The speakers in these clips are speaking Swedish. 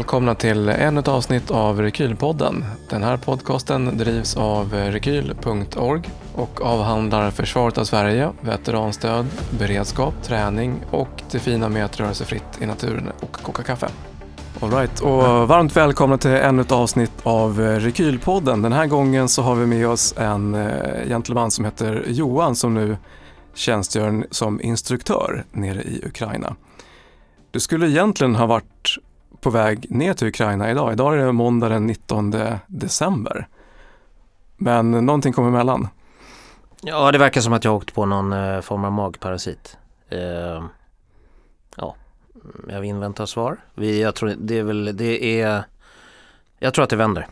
välkomna till ännu ett avsnitt av Rekylpodden. Den här podcasten drivs av rekyl.org och avhandlar försvaret av Sverige, veteranstöd, beredskap, träning och det fina med att röra sig fritt i naturen och koka kaffe. All right, och varmt välkomna till ännu ett avsnitt av Rekylpodden. Den här gången så har vi med oss en eh, gentleman som heter Johan som nu tjänstgör som instruktör nere i Ukraina. Du skulle egentligen ha varit på väg ner till Ukraina idag. Idag är det måndag den 19 december. Men någonting kom emellan. Ja, det verkar som att jag åkt på någon eh, form av magparasit. Eh, ja, mm, jag inväntar svar. Vi, jag tror det är väl, det är, jag tror att det vänder.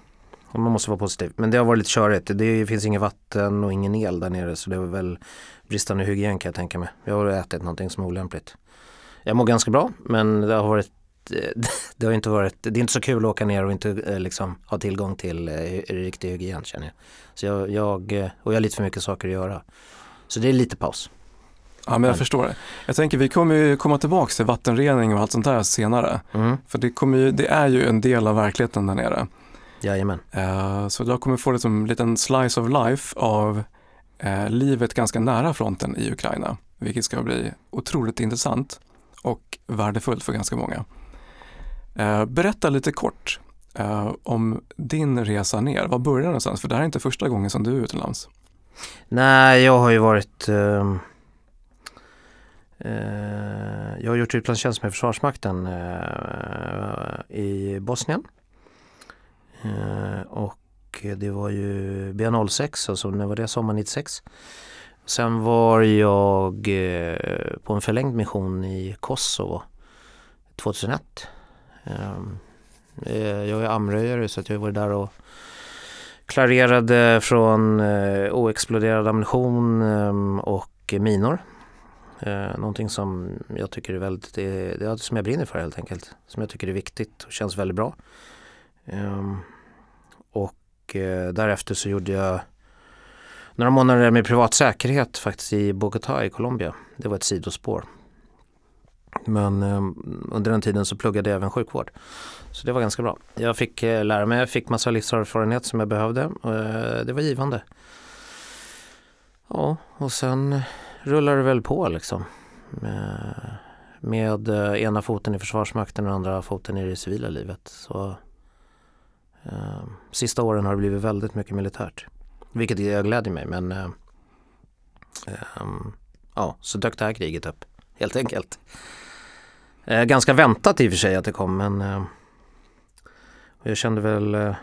Man måste vara positiv. Men det har varit lite körigt. Det finns inget vatten och ingen el där nere så det är väl bristande hygien kan jag tänka mig. Jag har ätit någonting som är olämpligt. Jag mår ganska bra men det har varit det har inte varit, det är inte så kul att åka ner och inte eh, liksom ha tillgång till eh, riktig hygien känner jag. Så jag, jag, eh, och jag har lite för mycket saker att göra. Så det är lite paus. Ja, men jag förstår det. Jag tänker vi kommer ju komma tillbaka till vattenrening och allt sånt där senare. Mm. För det, kommer ju, det är ju en del av verkligheten där nere. Jajamän. Uh, så jag kommer få liksom en liten slice of life av uh, livet ganska nära fronten i Ukraina. Vilket ska bli otroligt intressant och värdefullt för ganska många. Eh, berätta lite kort eh, om din resa ner. Var började du någonstans? För det här är inte första gången som du är utomlands. Nej, jag har ju varit ehm, Eh, jag har gjort utlandstjänst med Försvarsmakten eh, i Bosnien. Eh, och det var ju B06, alltså när var det? Sommar 96. Sen var jag eh, på en förlängd mission i Kosovo 2001. Ehm, eh, jag är amröjare så jag var där och klarerade från eh, oexploderad ammunition ehm, och minor eh, någonting som jag tycker är väldigt, det, det som jag brinner för helt enkelt. Som jag tycker är viktigt och känns väldigt bra. Ehm, och därefter så gjorde jag några månader med privat säkerhet faktiskt i Bogotá i Colombia. Det var ett sidospår. Men eh, under den tiden så pluggade jag även sjukvård. Så det var ganska bra. Jag fick eh, lära mig, jag fick massa livserfarenhet som jag behövde. Eh, det var givande. Ja, och sen rullar det väl på liksom. Med, med eh, ena foten i Försvarsmakten och andra foten i det civila livet. Så, eh, sista åren har det blivit väldigt mycket militärt. Vilket jag gläder mig men eh, eh, ja, så dök det här kriget upp helt enkelt. Eh, ganska väntat i och för sig att det kom men eh, jag kände väl eh,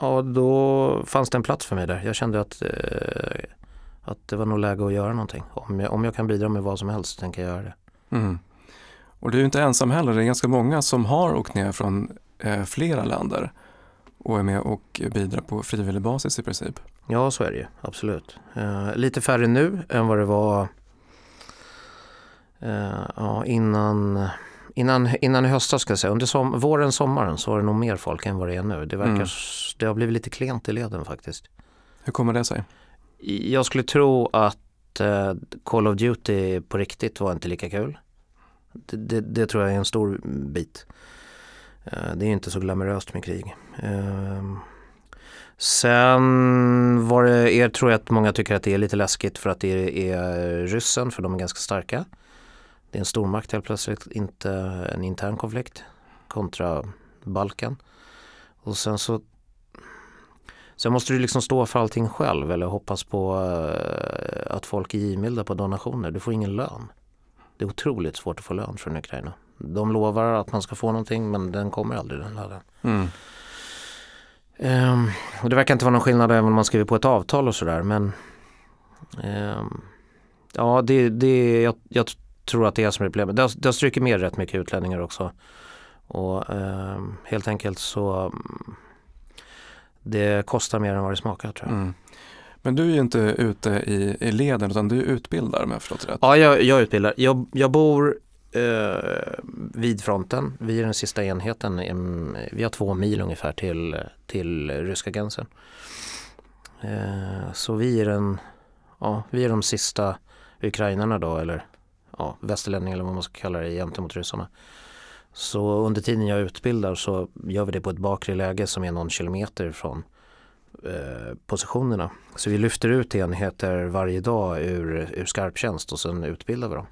Ja då fanns det en plats för mig där. Jag kände att att det var nog läge att göra någonting. Om jag, om jag kan bidra med vad som helst så tänker jag göra det. Mm. Och du är inte ensam heller, det är ganska många som har åkt ner från eh, flera länder och är med och bidrar på frivillig basis i princip. Ja, så är det ju, absolut. Eh, lite färre nu än vad det var eh, ja, innan, innan, innan i höstas ska jag säga. Under som, våren, sommaren så var det nog mer folk än vad det är nu. Det, verkar, mm. det har blivit lite klent i leden faktiskt. Hur kommer det sig? Jag skulle tro att eh, Call of Duty på riktigt var inte lika kul. Det, det, det tror jag är en stor bit. Eh, det är inte så glamoröst med krig. Eh, sen var det, er tror jag att många tycker att det är lite läskigt för att det är ryssen för de är ganska starka. Det är en stormakt helt plötsligt, inte en intern konflikt kontra Balkan. Och sen så Sen måste du liksom stå för allting själv eller hoppas på uh, att folk är givmilda på donationer. Du får ingen lön. Det är otroligt svårt att få lön från Ukraina. De lovar att man ska få någonting men den kommer aldrig den lönen. Mm. Um, och det verkar inte vara någon skillnad även om man skriver på ett avtal och sådär men um, Ja det, det jag, jag, tror att det är som är problemet. Det har, det har strukit med rätt mycket utlänningar också. Och um, helt enkelt så det kostar mer än vad det smakar tror jag. Mm. Men du är ju inte ute i, i leden utan du utbildar om jag förstått rätt? Ja, jag, jag utbildar. Jag, jag bor eh, vid fronten. Vi är den sista enheten. Vi har två mil ungefär till, till ryska gränsen. Eh, så vi är, den, ja, vi är de sista ukrainarna då eller ja, västerlänningar eller vad man ska kalla det gentemot ryssarna. Så under tiden jag utbildar så gör vi det på ett bakre läge som är någon kilometer från eh, positionerna. Så vi lyfter ut enheter varje dag ur, ur skarptjänst och sen utbildar vi dem.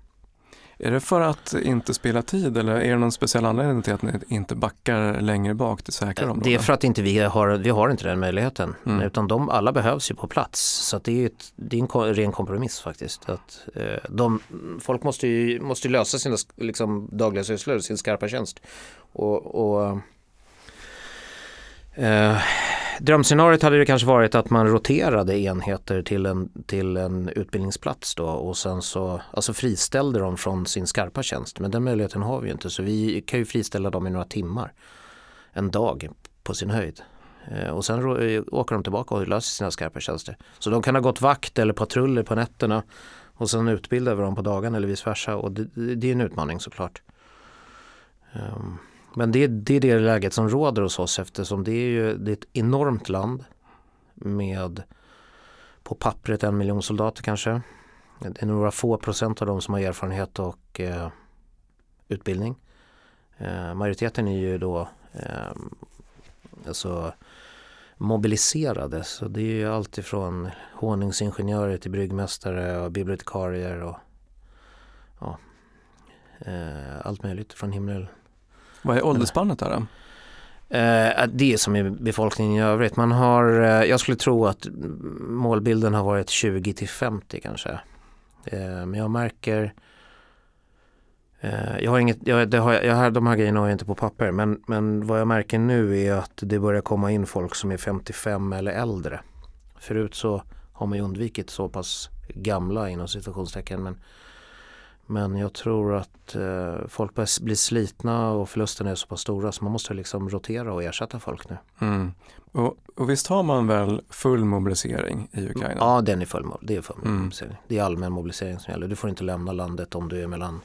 Är det för att inte spela tid eller är det någon speciell anledning till att ni inte backar längre bak till säkra områden? Det är för att inte vi har, vi har inte den möjligheten. Mm. Utan de, alla behövs ju på plats. Så det är, ett, det är en ren kompromiss faktiskt. Att, eh, de, folk måste ju, måste lösa sina liksom, dagliga sysslor, sin skarpa tjänst. Och, och eh, Drömscenariot hade det kanske varit att man roterade enheter till en, till en utbildningsplats då och sen så alltså friställde dem från sin skarpa tjänst. Men den möjligheten har vi ju inte så vi kan ju friställa dem i några timmar. En dag på sin höjd. Eh, och sen eh, åker de tillbaka och löser sina skarpa tjänster. Så de kan ha gått vakt eller patruller på nätterna och sen utbildar vi dem på dagen eller vice versa. Och det, det är en utmaning såklart. Um, men det, det är det läget som råder hos oss eftersom det är ju det är ett enormt land med på pappret en miljon soldater kanske. Det är några få procent av dem som har erfarenhet och eh, utbildning. Eh, majoriteten är ju då eh, alltså mobiliserade. Så det är ju alltifrån honungsingenjörer till bryggmästare och bibliotekarier och ja, eh, allt möjligt från himmel vad är åldersspannet där då? Eh, det är som i befolkningen i övrigt. Man har, eh, jag skulle tro att målbilden har varit 20 till 50 kanske. Eh, men jag märker jag har inget, jag, det har, jag har, de här grejerna har jag inte på papper men, men vad jag märker nu är att det börjar komma in folk som är 55 eller äldre. Förut så har man ju undvikit så pass gamla inom situationstecken men men jag tror att eh, folk börjar bli slitna och förlusterna är så pass stora så man måste liksom rotera och ersätta folk nu. Mm. Och, och, visst har man väl full mobilisering i Ukraina? Ja, den är full, det är full mm. mobilisering. Det är allmän mobilisering som gäller. Du får inte lämna landet om du är mellan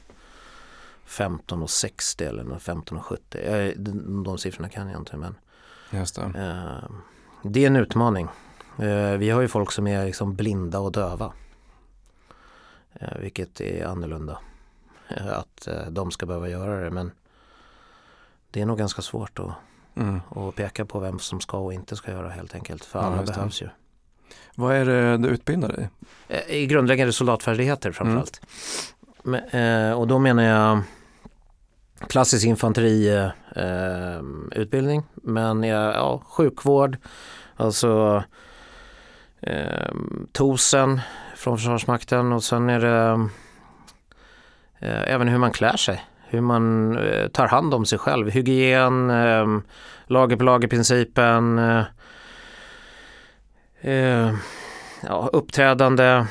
15 och 60 eller 15 och 70. De, de siffrorna kan jag inte men Just det. Eh, det är en utmaning. Eh, vi har ju folk som är liksom blinda och döva. Eh, vilket är annorlunda. Eh, att eh, de ska behöva göra det men det är nog ganska svårt att, mm. att peka på vem som ska och inte ska göra helt enkelt. För alla behövs ju. Vad är det du utbildar dig i? I grundläggande soldatfärdigheter framförallt. Mm. Men, och då menar jag klassisk infanteriutbildning. Eh, men ja, sjukvård, alltså eh, TOSen från Försvarsmakten och sen är det eh, även hur man klär sig. Hur man eh, tar hand om sig själv. Hygien, eh, lager på lager-principen. Eh, eh, ja, uppträdande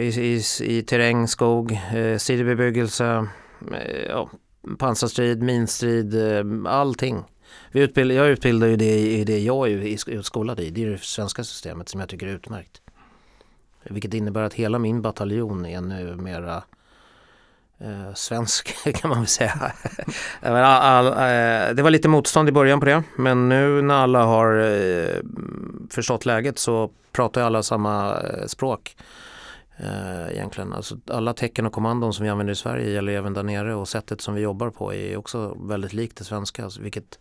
i, i, i terräng, skog, eh, sidobebyggelse, eh, ja, pansarstrid, minstrid, eh, allting. Vi utbildar, jag utbildar ju det i det jag är utskolad i. Det är det svenska systemet som jag tycker är utmärkt. Vilket innebär att hela min bataljon är numera eh, svensk kan man väl säga. all, all, eh, det var lite motstånd i början på det men nu när alla har eh, förstått läget så pratar alla samma eh, språk. Eh, egentligen. Alltså, alla tecken och kommandon som vi använder i Sverige gäller även där nere och sättet som vi jobbar på är också väldigt likt det svenska. Alltså, vilket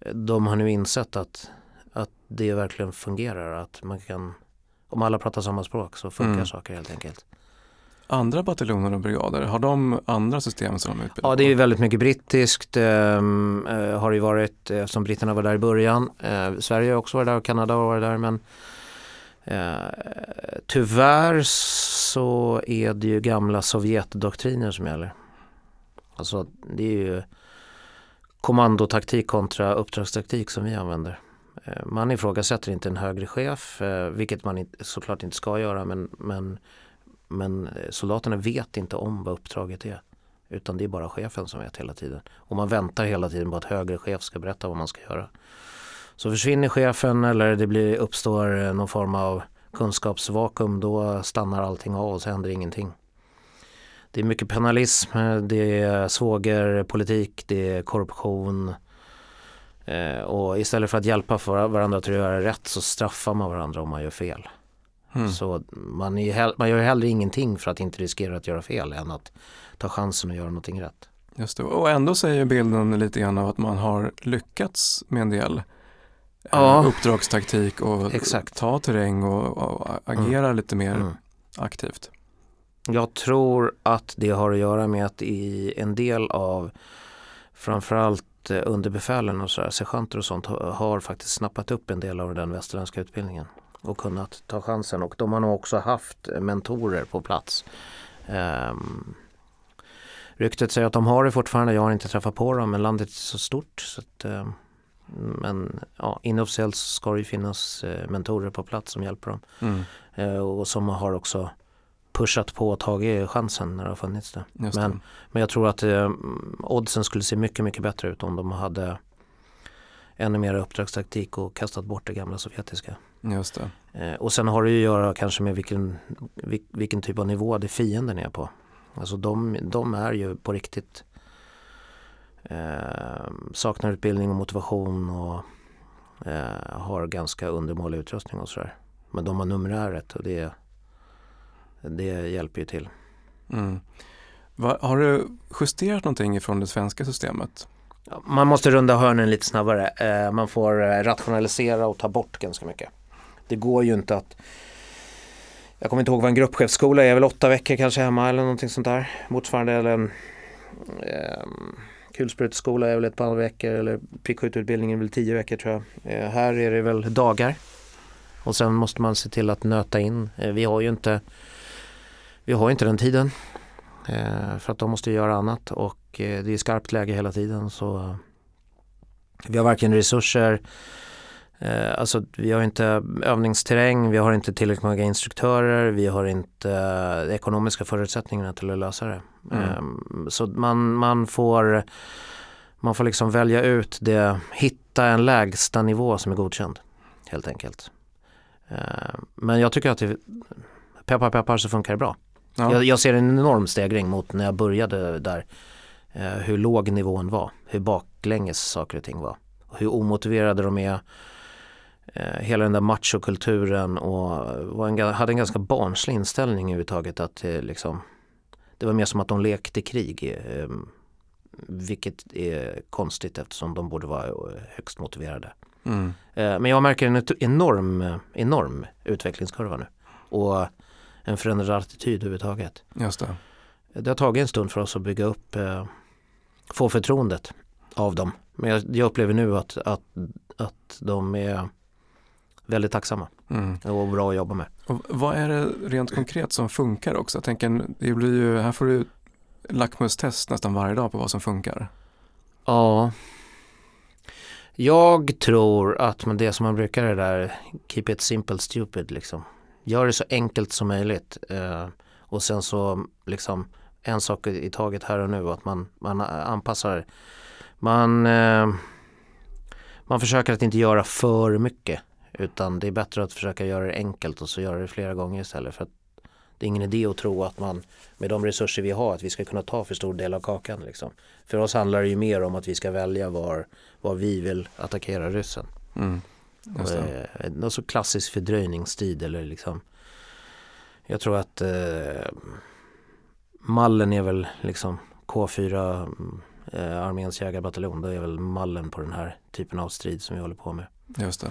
eh, de har nu insett att, att det verkligen fungerar. Att man kan om alla pratar samma språk så funkar mm. saker helt enkelt. Andra bataljoner och brigader, har de andra system som de utbildar Ja, det är väldigt mycket brittiskt. Eh, eh, har det varit, eftersom britterna var där i början. Eh, Sverige har också varit där och Kanada har varit där. Men eh, tyvärr så är det ju gamla Sovjetdoktriner som gäller. Alltså det är ju kommandotaktik kontra uppdragstaktik som vi använder. Eh, man ifrågasätter inte en högre chef, eh, vilket man såklart inte ska göra, men, men, men eh, soldaterna vet inte om vad uppdraget är. Utan det är bara chefen som vet hela tiden. Och man väntar hela tiden på att högre chef ska berätta vad man ska göra. Så försvinner chefen eller det blir, uppstår någon form av kunskapsvakuum då stannar allting av och så händer ingenting. Det är mycket penalism, det är svågerpolitik, det är korruption, Eh, och istället för att hjälpa varandra till att göra rätt så straffar man varandra om man gör fel. Mm. Så man, är, man gör hellre ingenting för att inte riskera att göra fel än att ta chansen att göra någonting rätt. Just det. Och ändå säger bilden lite grann av att man har lyckats med en del eh, Ja. uppdragstaktik och Exakt. ta terräng och, och agera lite mer Mm. aktivt. Jag tror att det har att göra med att i en del av framförallt eh, underbefälen och sergeanter och sånt har, faktiskt snappat upp en del av den västerländska utbildningen och kunnat ta chansen och de har nog också haft mentorer på plats. Um, ryktet säger att de har det fortfarande, jag har inte träffat på dem men landet är så stort så att, ehm, men ja, inofficiellt ska det ju finnas eh, mentorer på plats som hjälper dem Mm. eh, och som har också pushat på och tagit chansen när det har funnits det. Just Men, men jag tror att eh, oddsen skulle se mycket, mycket bättre ut om de hade ännu mer uppdragstaktik och kastat bort det gamla sovjetiska. det. Just det. Eh, och sen har det ju att göra kanske med vilken, vil, vilken typ av nivå det fienden är på. Alltså de, de är ju på riktigt eh, saknar utbildning och motivation och eh, har ganska undermålig utrustning och sådär. Men de har numeräret och det, det hjälper ju till. Mm. Va, har du justerat någonting ifrån det svenska systemet? Man måste runda hörnen lite snabbare. Eh, man får eh, rationalisera och ta bort ganska mycket. Det går ju inte att jag kommer inte ihåg vad en gruppchefsskola är, väl åtta veckor kanske hemma eller någonting sånt där. Motsvarande eller en eh, kulspruteskola är väl ett par veckor eller prickskytteutbildningen är väl tio veckor tror jag. Eh, här är det väl dagar. Och sen måste man se till att nöta in. Eh, vi har ju inte vi har inte den tiden. Eh, för att de måste göra annat och eh, det är skarpt läge hela tiden så vi har varken resurser, eh, alltså vi har inte övningsterräng, vi har inte tillräckligt många instruktörer, vi har inte ekonomiska förutsättningarna till att lösa det. Mm. Eh, så man, man får man får liksom välja ut det, hitta en lägsta nivå som är godkänd helt enkelt. Eh, men jag tycker att det, peppar peppar så funkar det bra. Ja. Jag, jag ser en enorm stegring mot när jag började där. Eh, hur låg nivån var, hur baklänges saker och ting var. Hur omotiverade de är. Eh, hela den där machokulturen och en, hade en ganska barnslig inställning överhuvudtaget. Att eh, liksom, det var mer som att de lekte krig. Eh, vilket är konstigt eftersom de borde vara eh, högst motiverade. Mm. Eh, Men jag märker en enorm, enorm utvecklingskurva nu. Och en förändrad attityd överhuvudtaget. Just det. Det har tagit en stund för oss att bygga upp, eh, få förtroendet av dem. Men jag, jag upplever nu att, att, att de är väldigt tacksamma Mm. och bra att jobba med. Och vad är det rent konkret som funkar också? Jag tänker, det blir ju, här får du lackmustest nästan varje dag på vad som funkar. Ja, jag tror att det som man brukar det där, keep it simple stupid liksom. Gör det så enkelt som möjligt eh, och sen så liksom en sak i taget här och nu att man, man anpassar. Man, eh, man försöker att inte göra för mycket utan det är bättre att försöka göra det enkelt och så göra det flera gånger istället för att det är ingen idé att tro att man med de resurser vi har att vi ska kunna ta för stor del av kakan liksom. För oss handlar det ju mer om att vi ska välja var, var vi vill attackera ryssen. Mm. Just det. Eh, Någon så klassisk fördröjningstid eller liksom Jag tror att eh, mallen är väl liksom K4 eh, arméns jägarbataljon. Det är väl mallen på den här typen av strid som vi håller på med. Just det.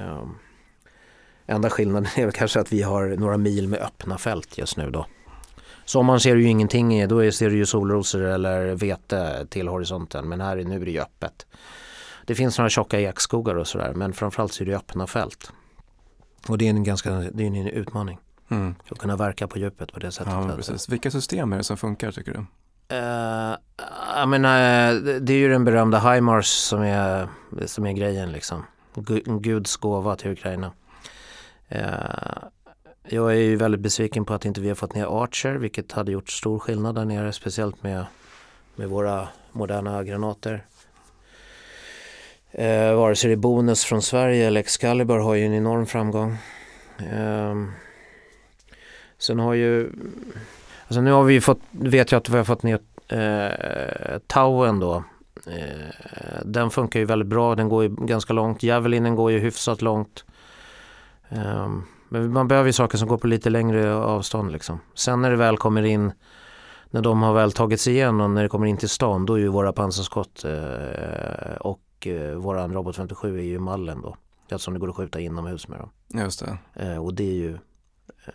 Um, enda skillnaden är väl kanske att vi har några mil med öppna fält just nu då. Sommaren ser du ju ingenting, i, då ser du ju solrosor eller vete till horisonten men här är, nu är det ju öppet. Det finns några tjocka ekskogar och sådär men framförallt så är det öppna fält. Och det är en ganska, det är en utmaning Mm. att kunna verka på djupet på det sättet. Ja, precis. Vilka system är det som funkar tycker du? Eh, jag menar, det- det är ju den berömda HIMARS som är, som är grejen liksom. Gu- Guds gåva till Ukraina. Eh, jag är ju väldigt besviken på att inte vi har fått ner Archer, vilket hade gjort stor skillnad där nere, speciellt med, med våra moderna granater. Eh, vare sig det är Bonus från Sverige eller Excalibur har ju en enorm framgång. Eh, sen har ju, alltså nu har vi ju fått, vet jag att vi har fått ner eh, Tauen då. Eh, den funkar ju väldigt bra, den går ju ganska långt. Javelinen går ju hyfsat långt. Eh, men man behöver ju saker som går på lite längre avstånd liksom. Sen när det väl kommer in när de har väl tagit sig igenom, när det kommer in till stan, då är ju våra pansarskott eh, och eh, våran robot 57 är ju mallen då. Eftersom det går att skjuta inomhus med dem. Just det. Eh, och det är ju eh,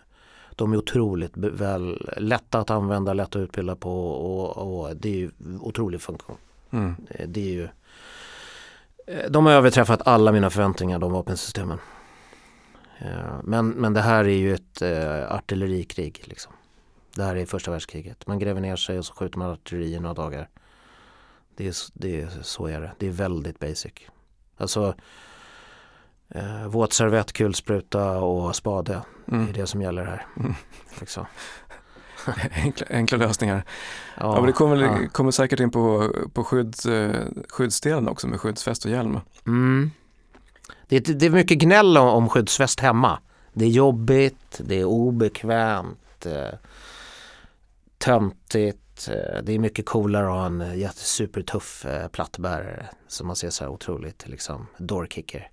de är otroligt väl, lätta att använda, lätta att utbilda på och, och det är ju otrolig funktion. Mm. Eh, Det är ju, eh, de har överträffat alla mina förväntningar, de vapensystemen. Men, men det här är ju ett artillerikrig. Liksom. Det här är första världskriget. Man gräver ner sig och så skjuter man artilleri i några dagar. Det är, det är, så är det. Det är väldigt basic. Alltså eh, våtservett, kulspruta och spade. Det Mm. är det som gäller här. Mm. Liksom. Enkla, enkla lösningar. Ja, Ja, men det kommer, ja. kommer säkert in på, på skydd, eh, skyddsdelen också med skyddsväst och hjälm. Mm. Det, är, det är mycket gnäll om, om skyddsväst hemma. Det är jobbigt, det är obekvämt, eh, töntigt. Eh, det är mycket coolare att ha en jättesupertuff eh, plattbärare som man ser så här otroligt liksom doorkicker.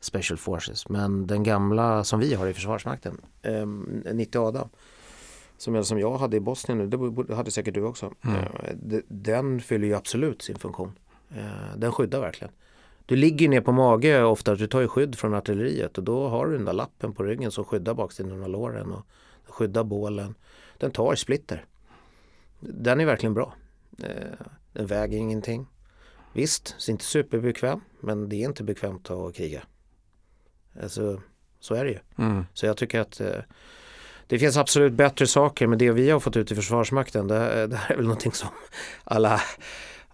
Special Forces. Men den gamla som vi har i Försvarsmakten, eh, 90 Adam, som, jag- som jag hade i Bosnien nu, det hade säkert du också. Mm. Eh, de- den fyller ju absolut sin funktion. Den skyddar verkligen. Du ligger ner på mage ofta, du tar ju skydd från artilleriet och då har du den där lappen på ryggen som skyddar baksidan av låren och skyddar bålen. Den tar splitter. Den är verkligen bra. Eh, Den väger ingenting. Visst, det är inte superbekväm men det är inte bekvämt att kriga. Alltså, så är det ju. Mm. Så jag tycker att eh, det finns absolut bättre saker men det vi har fått ut i Försvarsmakten det, det här är väl någonting som alla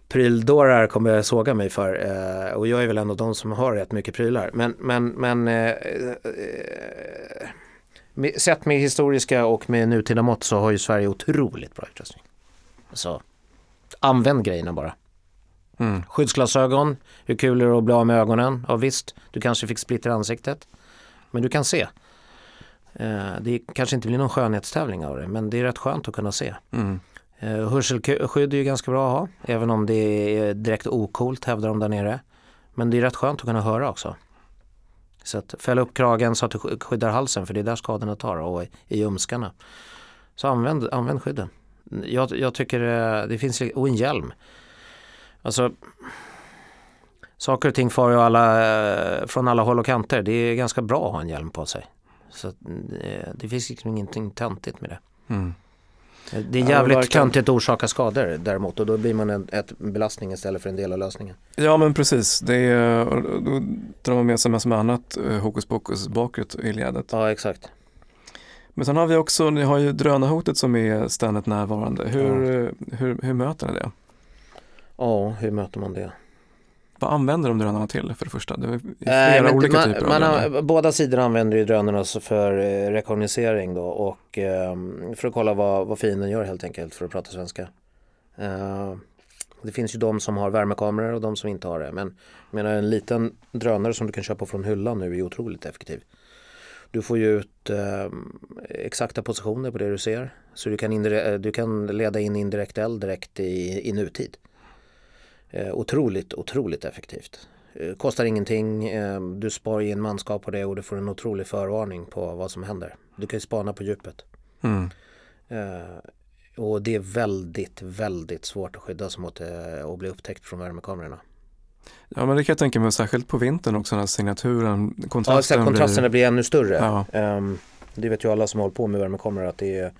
pryldårar kommer såga mig för eh, och jag är väl en av de som har rätt mycket prylar. Men, men, men eh, eh, sett med historiska och med nutida mått så har ju Sverige otroligt bra utrustning. Så använd grejerna bara. Mm. Skyddsglasögon, hur kul är det att bli av med ögonen? Ja visst, du kanske fick splitter ansiktet. Men du kan se. Eh, det kanske inte blir någon skönhetstävling av det men det är rätt skönt att kunna se. Mm. Eh, Hörselskydd är ju ganska bra att ha även om det är direkt okult hävdar de där nere. Men det är rätt skönt att kunna höra också. Så att fälla upp kragen så att du sk- skyddar halsen för det är där skadorna tar och i ljumskarna. Så använd, använd skydden. Jag, jag tycker eh, det finns, och en hjälm. Alltså saker och ting far ju alla, eh, från alla håll och kanter. Det är ganska bra att ha en hjälm på sig. Så eh, det finns liksom ingenting töntigt med det. Mm. Det är Ja, jävligt verkligen. töntigt att orsaka skador däremot och då blir man en ett belastning istället för en del av lösningen. Ja men precis, det är, då drar man med sig massor med annat hokus pokus bakåt i ledet. Ja exakt. Men sen har vi också, ni har ju drönarhotet som är ständigt närvarande. Hur, eh, hur, hur möter ni det? Ja, hur möter man det? Vad använder de drönarna till för det första? Det är Nej, flera men olika man, typer av man drönare. har, Båda sidor använder ju drönarna för eh, rekognosering då och eh, för att kolla vad, vad fienden gör helt enkelt för att prata svenska. Eh, det finns ju de som har värmekameror och de som inte har det. Men jag menar en liten drönare som du kan köpa från hyllan nu är otroligt effektiv. Du får ju ut eh, exakta positioner på det du ser. Så du kan, indire- du kan leda in indirekt eld direkt i, i nutid. Eh, otroligt, otroligt effektivt. Eh, kostar ingenting, eh, du sparar in manskap på det och du får en otrolig förvarning på vad som händer. Du kan ju spana på djupet. Mm. Eh, och det är väldigt, väldigt svårt att skydda sig mot eh, att bli upptäckt från värmekamerorna. Ja men det kan jag tänka mig, särskilt på vintern också när signaturen, Ja, kontrasten exakt, kontrasterna blir ännu större. Ja. Ehm, det vet ju alla som håller på med värmekameror att det är,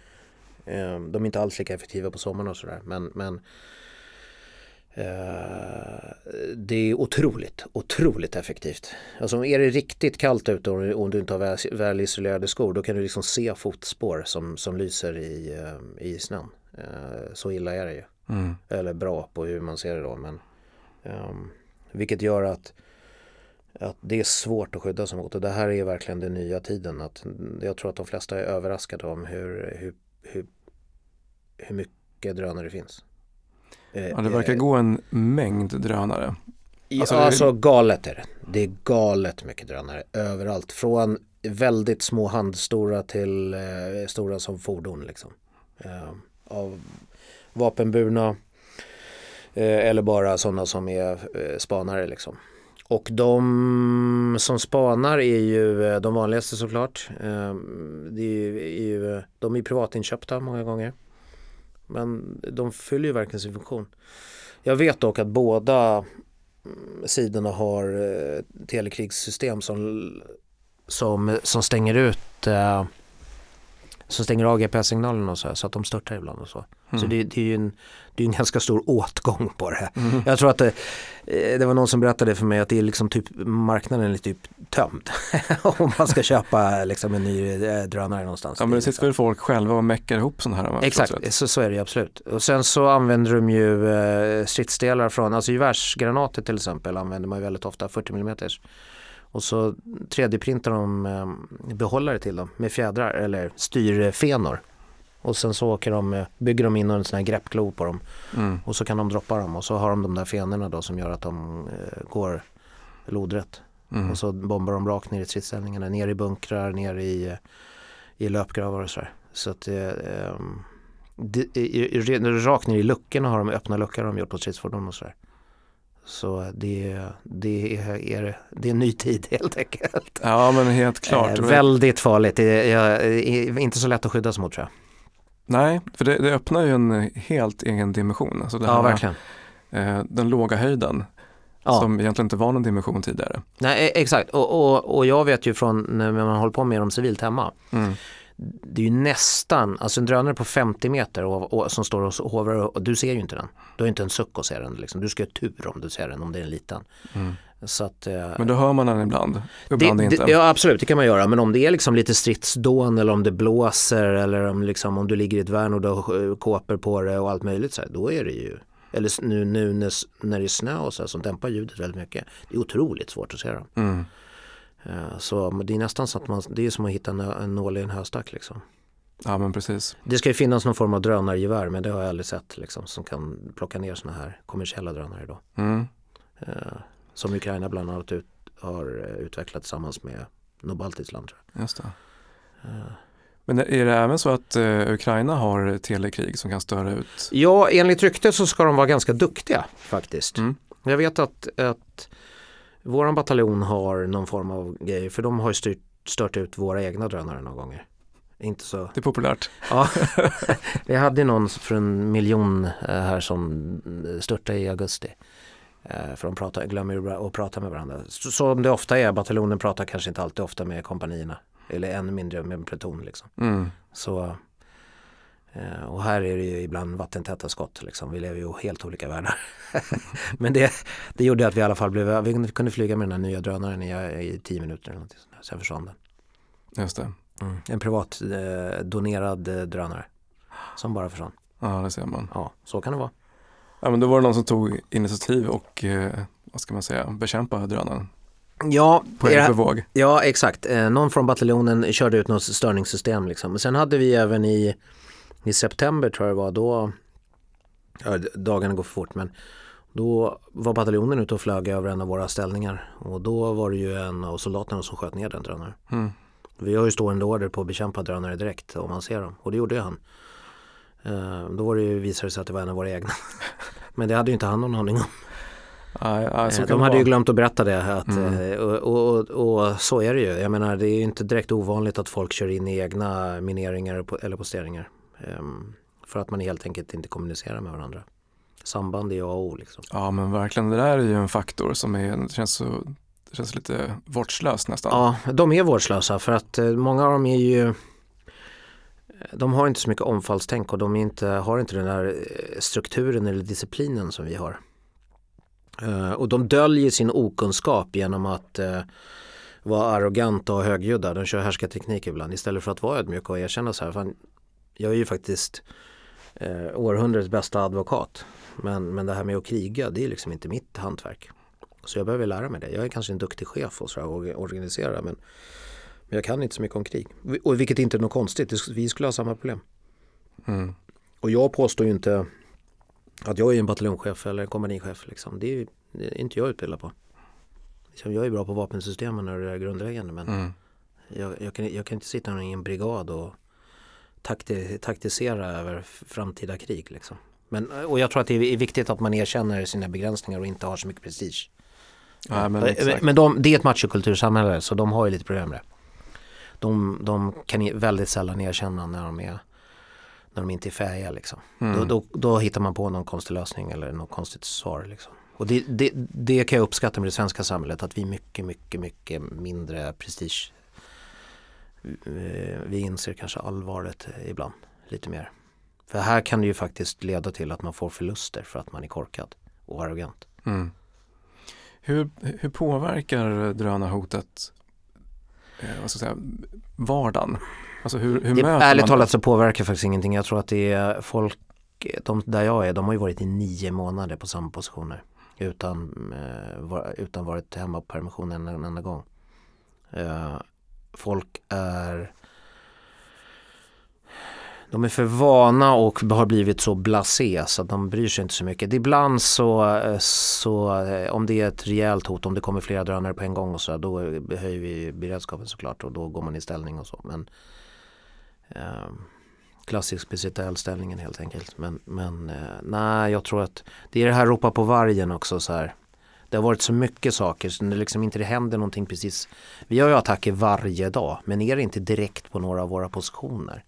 ehm, de är inte alls lika effektiva på sommaren och sådär. Men, men eh, det är otroligt, otroligt effektivt. Alltså är det riktigt kallt ute och, och du inte har väl, väl isolerade skor då kan du liksom se fotspår som, som lyser i, eh, i snön. Eh, så illa är det ju. Mm. Eller bra på hur man ser det då. Men, ehm, vilket gör att, att det är svårt att skydda sig mot. Och det här är verkligen den nya tiden. Att jag tror att de flesta är överraskade om hur, hur, hur, hur mycket drönare det finns. Eh, ja, det verkar gå en mängd drönare. Ja, Alltså, alltså, galet är det. Det är galet mycket drönare överallt. Från väldigt små handstora till eh, stora som fordon liksom. Eh, av vapenburna eh, eller bara sådana som är eh, spanare liksom. Och de som spanar är ju eh, de vanligaste såklart. Eh, det är ju, är ju, de är privatinköpta många gånger. Men de fyller ju verkligen sin funktion. Jag vet dock att båda mm, sidorna har eh, telekrigssystem som, som, som stänger ut eh, som stänger av GPS-signalen och så här, så att de störtar ibland och så. Mm. Så det, det, är ju en, det är en ganska stor åtgång på det. Mm. Jag tror att det, eh, det, var någon som berättade för mig att det är liksom typ marknaden är typ tömd. Om man ska köpa liksom en ny eh, drönare någonstans. Ja men det sitter väl folk själva och meckar ihop sådana här? Exakt, så, så är det absolut. Och sen så använder de ju eh, stridsdelar från, alltså gevärsgranater till exempel använder man ju väldigt ofta 40 mm. Och så 3D-printar de eh, behållare till dem med fjädrar eller styrfenor. Och sen så åker de, bygger de in en sån här greppklo på dem. Mm. Och så kan de droppa dem och så har de de där fenorna då som gör att de eh, går lodrätt. Mm. Och så bombar de rakt ner i stridsställningarna, ner i bunkrar, ner i, i löpgravar och sådär. Så att eh, det, i, i, rakt ner i luckorna har de öppna luckor de gjort på stridsfordon och sådär. Så det, det, är, det är en ny tid helt enkelt. Ja men helt klart. Eh, väldigt farligt, det är, inte så lätt att skydda sig mot tror jag. Nej, för det, det öppnar ju en helt egen dimension. Alltså ja, verkligen. Eh, den låga höjden ja. som egentligen inte var någon dimension tidigare. Nej, e- exakt. Och, och, och jag vet ju från när man håller på med dem civilt hemma. Mm det är ju nästan, alltså en drönare på 50 meter och, och, som står och hovrar och du ser ju inte den. Du har inte en suck att se den. Liksom. Du ska ha tur om du ser den om det är en liten. Mm. Att, eh, men då hör man den ibland, ibland det, inte. Det, ja absolut, det kan man göra. Men om det är liksom lite stridsdån eller om det blåser eller om, liksom, om du ligger i ett värn och du har kåpor på det och allt möjligt så här, då är det ju eller nu, nu när, när det är snö och så här, som dämpar ljudet väldigt mycket. Det är otroligt svårt att se dem. Mm. Eh, så det är nästan så att man, det är som att hitta en nål i en höstack liksom. Ja men precis. Det ska ju finnas någon form av drönargevär men det har jag aldrig sett liksom som kan plocka ner sådana här kommersiella drönare då. Mm. Eh, som Ukraina bland annat ut, har eh, utvecklat tillsammans med Nobaltis land. Tror jag. Just det. Men är det även så att uh, Ukraina har telekrig som kan störa ut? Ja, enligt rykte så ska de vara ganska duktiga faktiskt. Mm. Jag vet att, att Våran bataljon har någon form av grej för de har ju styrt, stört ut våra egna drönare några gånger. Inte så. Det är populärt. Ja, vi hade någon för en miljon eh, här som störtade i augusti. Eh, för de pratar, glömmer att prata med varandra. Så, som det ofta är, bataljonen pratar kanske inte alltid ofta med kompanierna. Eller ännu mindre med pluton liksom. Mm. Så och här är det ju ibland vattentäta skott. Liksom. Vi lever ju i helt olika världar. Men det, det gjorde att vi i alla fall blev, vi kunde flyga med den här nya drönaren i, i tio minuter. Eller något, sen försvann den. Just det. Mm. En privat eh, donerad eh, drönare. Som bara försvann. Ja, det ser man. Ja, så kan det vara. Ja, men då var det någon som tog initiativ och eh, vad ska man säga, bekämpa drönaren. Ja, på egen bevåg. Ja, exakt. Eh, någon från bataljonen körde ut något störningssystem. Liksom. Men sen hade vi även i i september tror jag det var, då, ja, dagarna går för fort men då var bataljonen ute och flög över en av våra ställningar och då var det ju en av soldaterna som sköt ner den drönaren. Mm. Vi har ju stående order på att bekämpa drönare direkt om man ser dem och det gjorde ju han. Uh, då var det ju, visade det sig att det var en av våra egna. Men det hade ju inte han någon aning om. Aj, aj, uh, de hade ju glömt att berätta det. Att, mm. uh, och, och, och, så är det ju. Jag menar det är ju inte direkt ovanligt att folk kör in i egna mineringar eller posteringar. Ehm, för att man helt enkelt inte kommunicerar med varandra. Samband är A och O. Liksom. Ja men verkligen, det där är ju en faktor som är, känns, så, det känns lite vårdslöst nästan. Ja, de är vårdslösa för att eh, många av dem är ju de har inte så mycket omfallstänk och de inte, har inte den där eh, strukturen eller disciplinen som vi har. Uh, och de döljer sin okunskap genom att vara arroganta och högljudda. De kör härskarteknik ibland istället för att vara ödmjuka och erkänna så här. Fan, jag är ju faktiskt eh, århundradets bästa advokat. Men, men det här med att kriga, det är liksom inte mitt hantverk. Så jag behöver lära mig det. Jag är kanske en duktig chef och, så och organiserar men, men jag kan inte så mycket om krig. Och vilket inte är något konstigt, vi skulle ha samma problem. Mm. Och jag påstår ju inte att jag är en bataljonschef eller en kompanichef. Liksom. Det, är, det är inte jag utbildad på. Liksom, jag är bra på vapensystemen och det grundläggande men mm. jag, jag, kan, jag kan inte sitta i en brigad och takti, taktisera över framtida krig. Liksom. Men, och jag tror att det är viktigt att man erkänner sina begränsningar och inte har så mycket prestige. Ja, men, eh, men de, det är ett machokultursamhälle så de har ju lite problem med det. De, de kan väldigt sällan erkänna när de är när de inte är färdiga liksom. Mm. Då, då, då hittar man på någon konstig lösning eller något konstigt svar liksom. Och det, det, det kan jag uppskatta med det svenska samhället att vi är mycket, mycket, mycket mindre prestige. Eh, Vi inser kanske allvaret ibland lite mer. För här kan det ju faktiskt leda till att man får förluster för att man är korkad och arrogant. Mm. Hur, hur påverkar drönarhotet eh, vad ska jag säga, vardagen? Alltså hur, hur Det, möter ärligt man talat så påverkar faktiskt ingenting. Jag tror att det är folk, de, där jag är, de har ju varit i nio månader på samma positioner. Utan, eh, var, utan varit hemma på permission en, en enda gång. Eh, folk är de är för vana och har blivit så blasé så att de bryr sig inte så mycket. Ibland så, eh, så eh, om det är ett rejält hot, om det kommer flera drönare på en gång och så, då höjer vi beredskapen såklart och då går man i ställning och så. Men eh, klassisk speciell ställningen helt enkelt. Men, men eh, nej, jag tror att det är det här ropa på vargen också så här. Det har varit så mycket saker så det liksom inte det händer någonting precis. Vi har ju attacker varje dag men är det inte direkt på några av våra positioner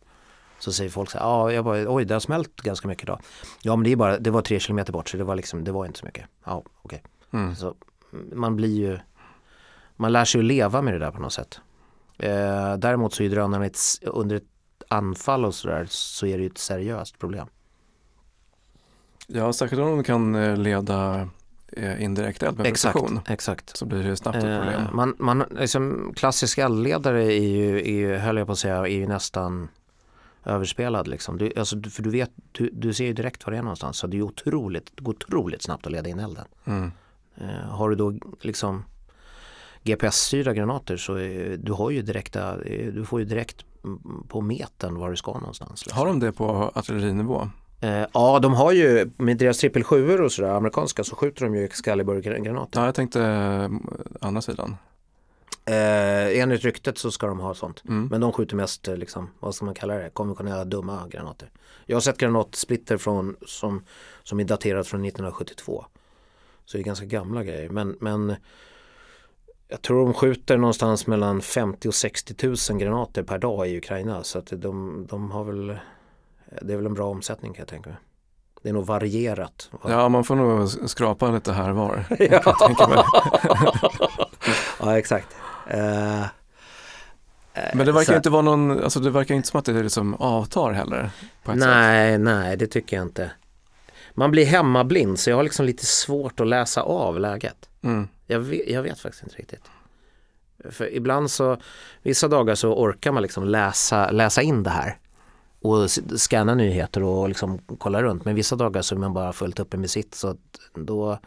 så säger folk så här, jag bara, oj det har smält ganska mycket idag. Ja men det är bara, det var tre kilometer bort så det var liksom, det var inte så mycket. Ja, okej. Mm. Så man blir ju, man lär sig att leva med det där på något sätt. Eh, däremot så är drönarna ett, under ett anfall och sådär så är det ju ett seriöst problem. Ja, särskilt om de kan eh, leda indirekt eld med Exakt, exakt. så blir det snabbt ett problem. Eh, man, man, liksom, klassisk eldledare är ju, är ju, höll jag på att säga, är ju nästan överspelad liksom. Du, alltså, för du vet, du, du ser ju direkt var det är någonstans. Så det är otroligt, det går otroligt snabbt att leda in elden. Mm. Eh, har du då liksom GPS-styrda granater så är, du har ju direkta, eh, du får ju direkt på metern var du ska någonstans. Liksom. Har de det på artillerinivå? Eh, ja, de har ju med deras trippel 7 och sådär, amerikanska, så skjuter de ju Excalibur-granater. Ja, jag tänkte eh, andra sidan. Eh, enligt ryktet så ska de ha sånt. Mm. Men de skjuter mest, eh, liksom, vad ska man kalla det, konventionella dumma granater. Jag har sett granatsplitter från, som, som är daterat från 1972. Så det är ganska gamla grejer. Men, men jag tror de skjuter någonstans mellan 50 och 60 000 granater per dag i Ukraina. Så att de, de har väl, det är väl en bra omsättning kan jag tänka mig. Det är nog varierat. Ja, man får nog skrapa lite här var. Ja. ja exakt. Eh, Men det verkar så- inte vara någon, alltså det verkar inte som att det liksom avtar heller. Ett sätt. Nej, nej det tycker jag inte. Man blir hemmablind så jag har liksom lite svårt att läsa av läget. Mm. Jag vet, jag vet faktiskt inte riktigt. För ibland så, vissa dagar så orkar man liksom läsa, läsa in det här och scanna nyheter och liksom kolla runt. Men vissa dagar så är man bara fullt uppe med sitt så då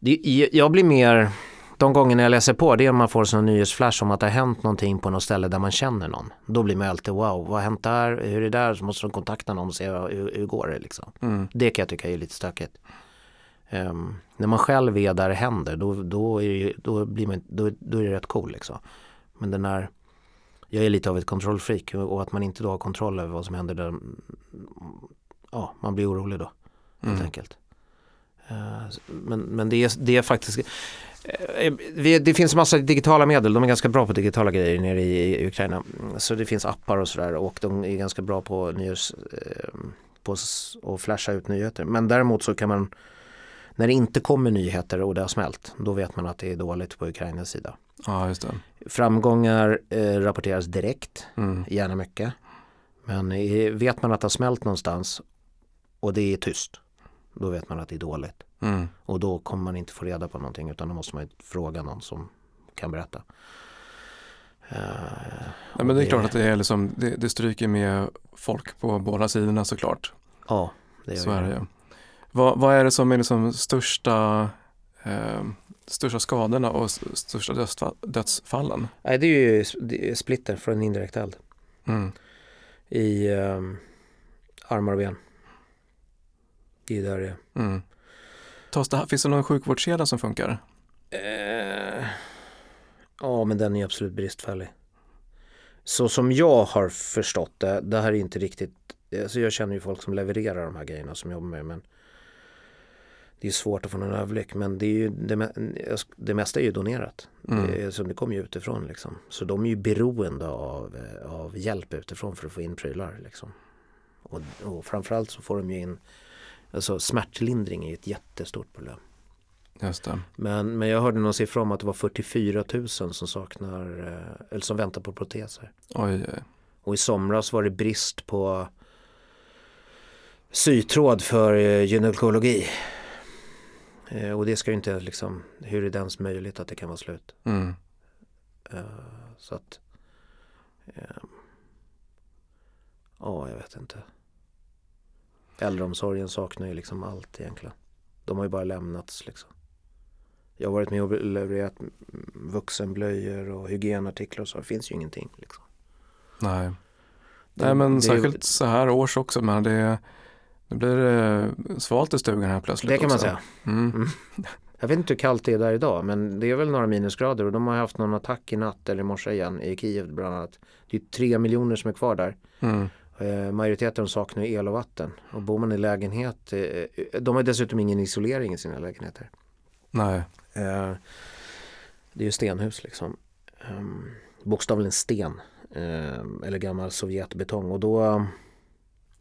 det, jag blir mer, de gångerna jag läser på det är om man får sån nyhetsflash om att det har hänt någonting på något ställe där man känner någon. Då blir man alltid wow, vad har hänt där, hur är det där, så måste de kontakta någon och se hur, hur går det liksom. Mm. Det kan jag tycka är lite stökigt. Ehm, när man själv är där det händer då, då, är, det då, blir man, då, då är det rätt cool liksom. Men den här, jag är lite av ett kontrollfreak och, att man inte då har kontroll över vad som händer där, ja man blir orolig då helt Mm. enkelt. Eh, Men, men det, är, det är faktiskt eh, vi- det finns massa digitala medel, de är ganska bra på digitala grejer nere i, Ukraina. Mm, Så det finns appar och sådär och de är ganska bra på nyhets, eh, på att flasha ut nyheter. Men däremot så kan man, när det inte kommer nyheter och det har smält, då vet man att det är dåligt på Ukrainas sida. Ja, just det. Framgångar eh, rapporteras direkt, Mm. gärna mycket. Men eh, vet man att det har smält någonstans och det är tyst, då vet man att det är dåligt. Mm. Och då kommer man inte få reda på någonting utan då måste man fråga någon som kan berätta. Eh, Ja, men det är det- klart att det är liksom, det, det stryker med folk på båda sidorna såklart. ja, det Så gör är det. Vad, vad är det som är liksom största, eh, största skadorna och största dödsfall, dödsfallen? Nej, det är ju splitter från indirekt eld Mm. i um, armar och ben. Det är där det är. Mm. Det finns det någon sjukvårdskedja som funkar? Eh, ja, men den är absolut bristfällig. Så som jag har förstått det, det här är inte riktigt, alltså jag känner ju folk som levererar de här grejerna som jobbar med men det är svårt att få någon överblick men det, är ju, det, det mesta är ju donerat. Mm. Det, så det kommer ju utifrån liksom. Så de är ju beroende av, eh, av hjälp utifrån för att få in prylar liksom. Och, och framförallt så får de ju in, alltså smärtlindring är ett jättestort problem. Just det. Men, men jag hörde någon siffra om att det var 44 000 som saknar, eh, eller som väntar på proteser. Oj, oj. Och i somras var det brist på sytråd för eh, gynekologi. Eh, och det ska ju inte liksom, hur är det ens möjligt att det kan vara slut? Mm. Eh, så att, eh, ja jag vet inte. Äldreomsorgen saknar ju liksom allt egentligen. De har ju bara lämnats liksom. Jag har varit med och levererat vuxenblöjor och hygienartiklar och så. Det finns ju ingenting. Liksom. Nej. Det- Nej men det- särskilt så här års också. Men det, det blir eh, svalt i stugan här plötsligt Det kan man också. säga. Mm. Jag vet inte hur kallt det är där idag men det är väl några minusgrader och de har haft någon attack i natt eller i morse igen i Kiev bland annat. Det är tre miljoner som är kvar där. Mm. Eh, majoriteten saknar el och vatten och bor man i lägenhet, eh, de har dessutom ingen isolering i sina lägenheter. Nej. Eh, det är ju stenhus liksom. Um, bokstavligen sten. eh, eller gammal sovjetbetong och då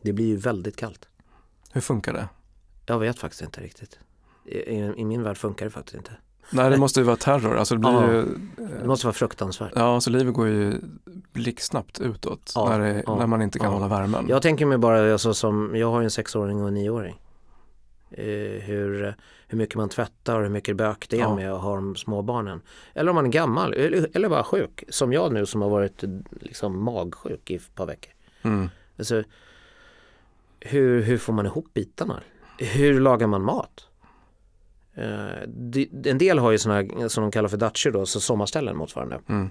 det blir ju väldigt kallt. Hur funkar det? Jag vet faktiskt inte riktigt. I, i, i min värld funkar det faktiskt inte. Nej det måste ju vara terror. Alltså det blir Ja. ju, Det måste vara fruktansvärt. ja så livet går ju blixtsnabbt utåt Ja, när, det, ja, när man inte kan hålla värmen. Jag tänker mig bara alltså, som, jag har ju en sexåring och en nioåring. Eh, hur, hur mycket man tvättar och hur mycket bök det är med att ha de små barnen. Eller om man är gammal eller, eller bara sjuk. Som jag nu som har varit liksom magsjuk i ett par veckor. Mm. Alltså, hur, hur får man ihop bitarna? Hur lagar man mat? Eh, en del har ju sådana som de kallar för dacher då, så sommarställen motsvarande. Mm.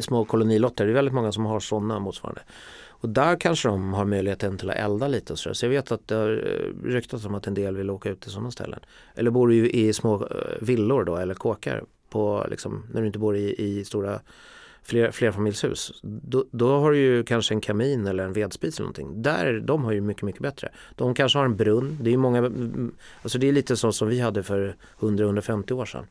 Små kolonilotter, det är väldigt många som har sådana motsvarande. Och där kanske de har möjligheten till att elda lite och så. Så jag vet att det har eh, ryktats om att en del vill åka ut till sådana ställen. Eller bor ju i små eh, villor då eller kåkar på liksom, när du inte bor i, i stora fler, flerfamiljshus. Då, då har du ju kanske en kamin eller en vedspis eller någonting. Där, de har ju mycket, mycket bättre. De kanske har en brunn. Det är många, mm, alltså det är lite så som vi hade för 100-150 år sedan.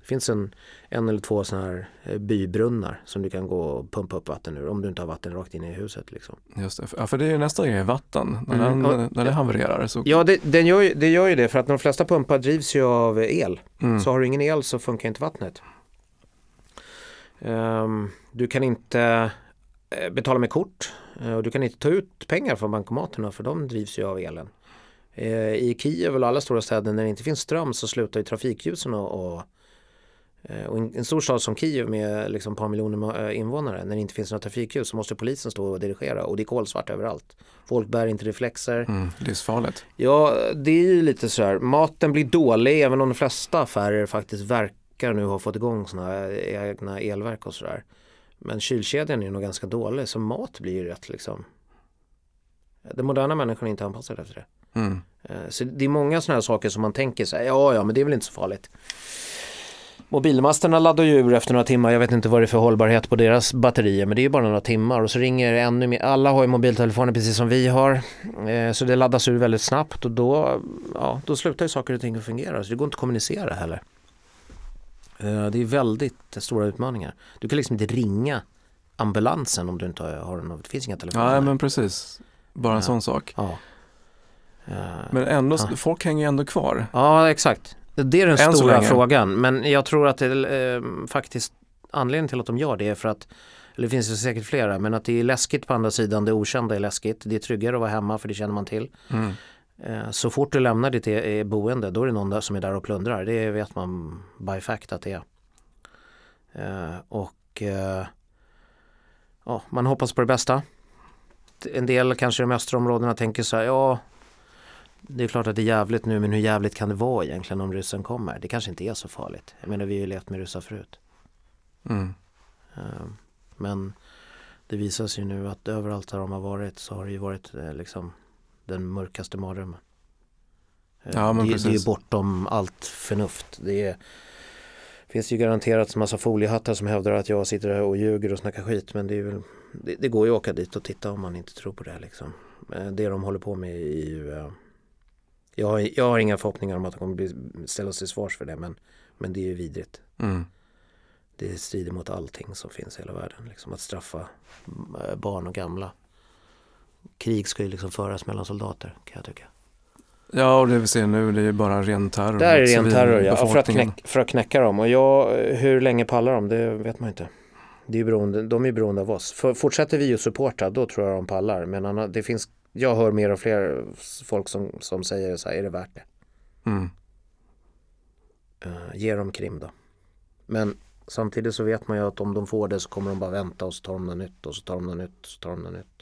Det finns en, en eller två sådana här eh, bybrunnar som du kan gå och pumpa upp vatten ur om du inte har vatten rakt in i huset. Liksom. Just det. Ja, för det är ju nästa grej, vatten. När, Mm. den, när det havererar så Ja, det, den gör ju, det gör ju det för att de flesta pumpar drivs ju av el. mm. Så har du ingen el så funkar inte vattnet. Ehm, du kan inte eh, betala med kort eh, och du kan inte ta ut pengar från bankomaterna för de drivs ju av elen. Eh, I Kiev och alla stora städer när det inte finns ström så slutar ju trafikljusen och, och, en stor stad som Kiev med liksom ett par miljoner invånare när det inte finns några trafikljus så måste polisen stå och dirigera och det är kolsvart överallt. Folk bär inte reflexer. Mm. Livsfarligt. Ja, det är ju lite så här. Maten blir dålig även om de flesta affärer faktiskt verkar nu ha fått igång sådana egna elverk och sådär. Men kylkedjan är nog ganska dålig så mat blir ju rätt liksom. Den moderna människan är inte anpassad efter det. Mm. Eh, Så det är många sådana här saker som man tänker sig, ja ja men det är väl inte så farligt. Mobilmasterna laddar ju ur efter några timmar, jag vet inte vad det är för hållbarhet på deras batterier men det är ju bara några timmar och så ringer ännu mer, alla har ju mobiltelefoner precis som vi har. Eh, Så det laddas ur väldigt snabbt och då, ja, då slutar ju saker och ting att fungera så det går inte att kommunicera heller. Eh, Det är väldigt stora utmaningar. Du kan liksom inte ringa ambulansen om du inte har något, det finns inga telefoner. Ja, men precis. Bara en Ja. sån sak. Ja. Eh, Men ändå, folk hänger ju ändå kvar. Ja, exakt. Det är den Än stora frågan. Men jag tror att det eh, faktiskt anledningen till att de gör det är för att, eller det finns ju säkert flera, men att det är läskigt på andra sidan, det okända är läskigt. Det är tryggare att vara hemma för det känner man till. Mm. Eh, Så fort du lämnar ditt e- boende då är det någon som är där och plundrar. Det vet man by fact att det är. Eh, Och eh, ja, man hoppas på det bästa. En del kanske i de östra områdena tänker så här, ja det är klart att det är jävligt nu men hur jävligt kan det vara egentligen om ryssen kommer? Det kanske inte är så farligt. Jag menar vi har ju levt med ryssar förut. Mm. Men det visar sig nu att överallt där de har varit så har det ju varit liksom den mörkaste mardrömmen. Eh, Ja, det, det är ju bortom allt förnuft. Det är, finns ju garanterat en massa foliehattar som hävdar att jag sitter här och ljuger och snackar skit men det, är väl, det, det går ju att åka dit och titta om man inte tror på det. Liksom. Eh, Det de håller på med är ju eh, jag, har, jag har inga förhoppningar om att de kommer bli, ställa sig till svars för det men, men det är ju vidrigt Mm. det strider mot allting som finns i hela världen. Liksom att straffa barn och gamla. Krig ska ju liksom föras mellan soldater kan jag tycka. Ja, och det vi ser nu det är ju bara ren terror. Det är mot ren terror ja, för att, civilbefolkningen. knäck, för att knäcka dem. Och jag, hur länge pallar de? Det vet man inte. Det är ju beroende, de är beroende av oss. För, fortsätter vi att supporta, då tror jag de pallar. Men det finns, jag hör mer och fler folk som, som säger så här, är det värt det? Mm. Uh, ge dem Krim då. Men samtidigt så vet man ju att om de får det så kommer de bara vänta och så tar de något nytt och så tar de något nytt och så tar de något nytt.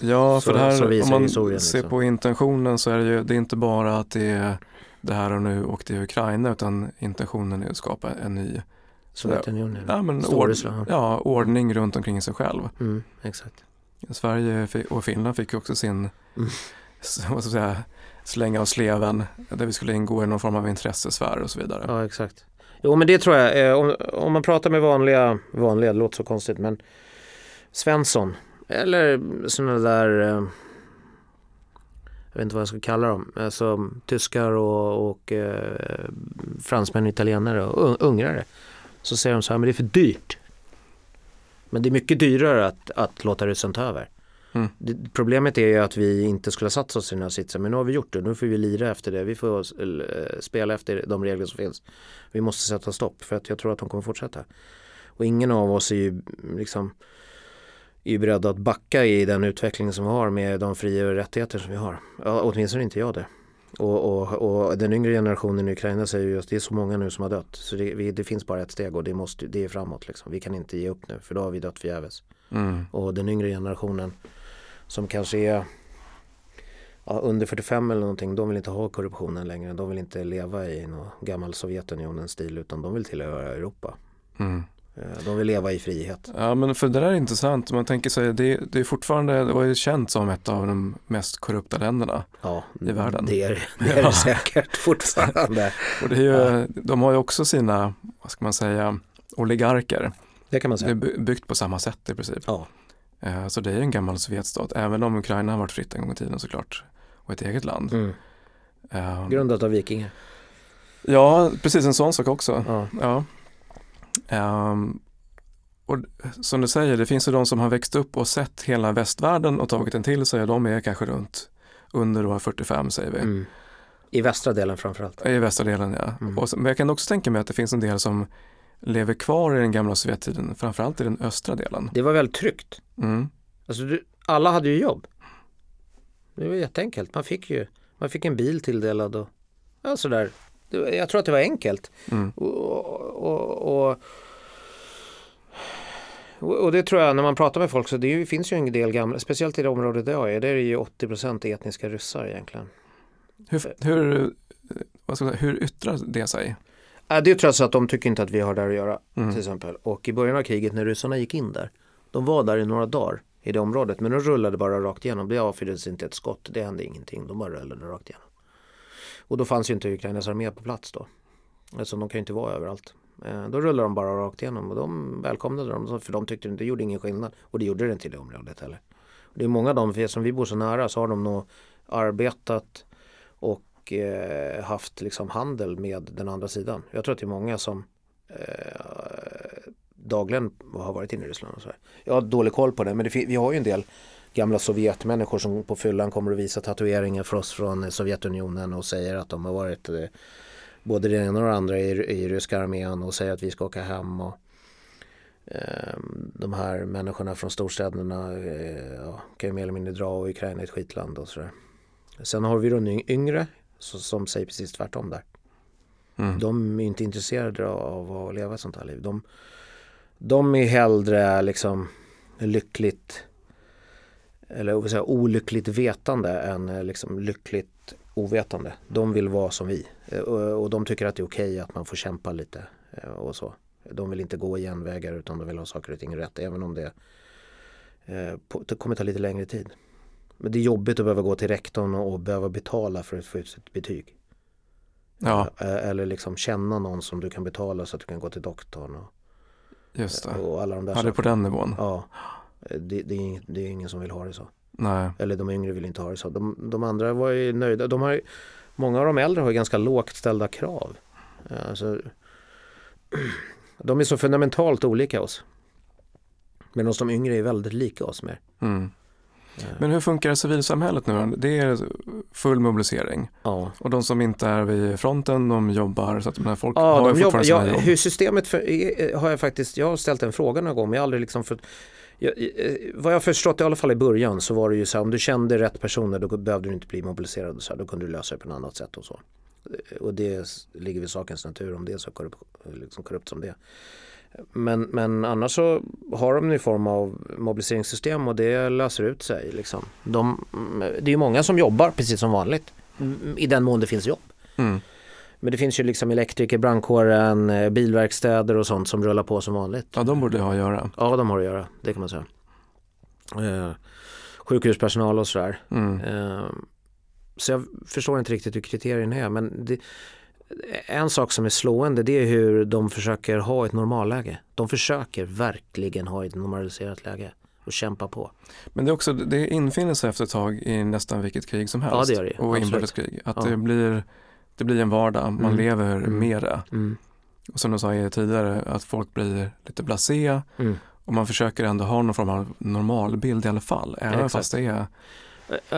Ja, Så- för det här, så om man historien, ser liksom. på intentionen så är det ju det är inte bara att det är det här och nu och det är Ukraina utan intentionen är att skapa en ny Sovjetunionen. ja, men ord, ja, ordning runt omkring sig själv. Mm, exakt. Sverige och Finland fick ju också sin Mm. vad ska säga, slänga av sleven där vi skulle ingå i någon form av intressesfär och så vidare. Ja, exakt. Jo, men det tror jag. Eh, om, om man pratar med vanliga, vanliga, det låter så konstigt, men Svensson eller sådana där, eh, jag vet inte vad jag ska kalla dem, alltså tyskar och, och eh, fransmän, italienare och un- ungrare. Så säger de så här, men det är för dyrt. Men det är mycket dyrare att, att låta ryssen ta över. Mm. Det, problemet är ju att vi inte skulle ha satt oss i den här sitsen, men nu har vi gjort det. Nu får vi lira efter det. Vi får eh, spela efter de regler som finns. Vi måste sätta stopp för att jag tror att de kommer fortsätta. Och ingen av oss är ju liksom är ju beredda att backa i den utveckling som vi har med de fria och rättigheter som vi har. Ja, åtminstone inte jag det. Och, och, och den yngre generationen i Ukraina säger ju att det är så många nu som har dött. Så det, vi, det finns bara ett steg och det, måste, det är framåt. Liksom. Vi kan inte ge upp nu för då har vi dött förgäves. Mm. Och den yngre generationen som kanske är ja, under 45 eller någonting, de vill inte ha korruptionen längre. De vill inte leva i någon gammal Sovjetunionens stil utan de vill tillhöra Europa. Mm. Eh, De vill leva i frihet. Ja men för det där är intressant. Man tänker sig, det, det är fortfarande, det var ju känt som ett av de mest korrupta länderna. Ja, I världen. det är det, är det säkert fortfarande. Och det är ju, de har ju också sina, vad ska man säga, oligarker. Det kan man Det är säga. by- byggt på samma sätt i princip. Ja, Eh, Så det är ju en gammal Sovjetstat, även om Ukraina har varit fritt en gång i tiden såklart. Och ett eget land. mm. Eh, grundat av vikingar. Ja, precis en sån sak också. Ja. Ja. Ehm, och som du säger, det finns ju de som har växt upp och sett hela västvärlden och tagit den till sig. De är kanske runt under då 45 säger vi. Mm. I västra delen framförallt. I västra delen ja. Mm. Och men jag kan också tänka mig att det finns en del som lever kvar i den gamla Sovjettiden, framförallt i den östra delen. Det var väldigt tryggt. Mm. Alltså, du, alla hade ju jobb. Det var jätteenkelt. Man fick ju man fick en bil tilldelad och ja, sådär. Jag tror att det var enkelt. Mm. Och, och, och, och, det tror jag när man pratar med folk så det finns ju en del gamla, speciellt i det området där jag är, där är det ju 80% etniska ryssar egentligen. Hur, hur, säga, hur yttrar det sig? Det är trots att de tycker inte att vi har där att göra Mm. till exempel. Och i början av kriget när ryssarna gick in där, de var där i några dagar i det området men de rullade bara rakt igenom. Det avfyrades inte ett skott, det hände ingenting, de bara rullade rakt igenom. Och då fanns ju inte Ukrainas armé på plats då. Alltså de kan ju inte vara överallt. Eh, då rullade de bara rakt igenom och de välkomnade dem för de tyckte det gjorde ingen skillnad. Och det gjorde det inte i det området heller. Det är många av dem, eftersom som vi bor så nära så har de nog arbetat och eh, haft liksom handel med den andra sidan. Jag tror att det är många som eh, dagligen har varit inne i Ryssland. Och så här. Jag har dålig koll på det men det, vi har ju en del gamla Sovjetmänniskor som på fyllan kommer att visa tatueringar för oss från Sovjetunionen och säger att de har varit eh, både det ena och det andra i, i ryska armén och säger att vi ska åka hem. Och, eh, de här människorna från storstäderna eh, ja, kan ju mer eller mindre dra och Ukraina är ett skitland och sådär. Sen har vi de yng- yngre så, som säger precis tvärtom där. Mm. De är inte intresserade av att leva ett sånt här liv. De, de är hellre liksom lyckligt eller säga, olyckligt vetande än eh, liksom lyckligt ovetande. De vill vara som vi Eh, och, de tycker att det är okej att man får kämpa lite eh, och så. De vill inte gå genvägar utan de vill ha saker och ting rätt även om det, det kommer ta lite längre tid. Men det är jobbigt att behöva gå till rektorn och, behöva betala för att få ut sitt betyg. Ja, Eller liksom känna någon som du kan betala så att du kan gå till doktorn och, just det. och alla de där Ja, det är på den nivån. Ja, det, det, är ing, det är ingen som vill ha det så. Nej. Eller de yngre vill inte ha det så. De, de andra var ju nöjda. De har, många av de äldre har ju ganska lågt ställda krav. Eh, Alltså, de är så fundamentalt olika oss. Medan de yngre är väldigt lika oss mer. Mm. Men hur funkar civilsamhället nu? Det är full mobilisering Ja. och de som inte är vid fronten de jobbar så att men folk Ja, har de jobbar, fortfarande sina ja, jobb. hur systemet för, har jag faktiskt, jag har ställt en fråga någon gång men jag har aldrig liksom för, jag, eh, vad jag förstått i alla fall i början så var det ju så här om du kände rätt personer då behövde du inte bli mobiliserad och så här, då kunde du lösa det på något annat sätt och så. Eh, Och det ligger vid sakens natur om det är så korrupt, liksom korrupt som det. Men, men annars så har de en form av mobiliseringssystem och det löser ut sig. Liksom. De, det är många som jobbar precis som vanligt mm, i den mån det finns jobb. Mm. Men det finns ju liksom elektriker, brandkåren, eh, bilverkstäder och sånt som rullar på som vanligt. Ja, de borde ha att göra. Ja, de har att göra, det kan man säga. Eh, sjukhuspersonal och sådär. Mm. Eh, så jag förstår inte riktigt hur kriterierna är. Men det, en sak som är slående det är hur de försöker ha ett normalläge. De försöker verkligen ha ett normaliserat läge och kämpa på. Men det, är också, det infinner sig efter ett tag i nästan vilket krig som helst. Ja, det gör det. Och Absolut. inbördeskrig. Att Ja. det, blir, det blir en vardag, man Mm. lever Mm. det. Mm. Och som du sa tidigare, att folk blir lite blasé Mm. och man försöker ändå ha någon form av normalbild i alla fall. Även Exakt. fast det är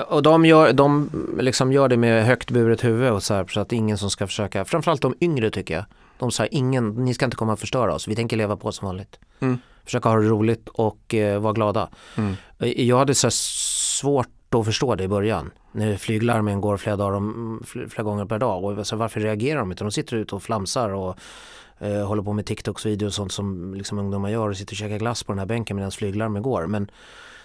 Och de gör, de liksom gör det med högt buret huvud och så, här, så att ingen som ska försöka, framförallt de yngre tycker jag. De säger ingen, ni ska inte komma och förstöra oss, vi tänker leva på som vanligt. Mm. Försöka ha det roligt och eh, vara glada. mm, Eh, Jag hade så här svårt att förstå det i början. När flyglarmen går flera, dagar om, fl- flera gånger per dag. Och så varför reagerar de inte? De sitter ute och flamsar och eh, håller på med TikToks videos och sånt som liksom ungdomar gör och sitter och käkar glass på den här bänken medan flyglarmen går. Men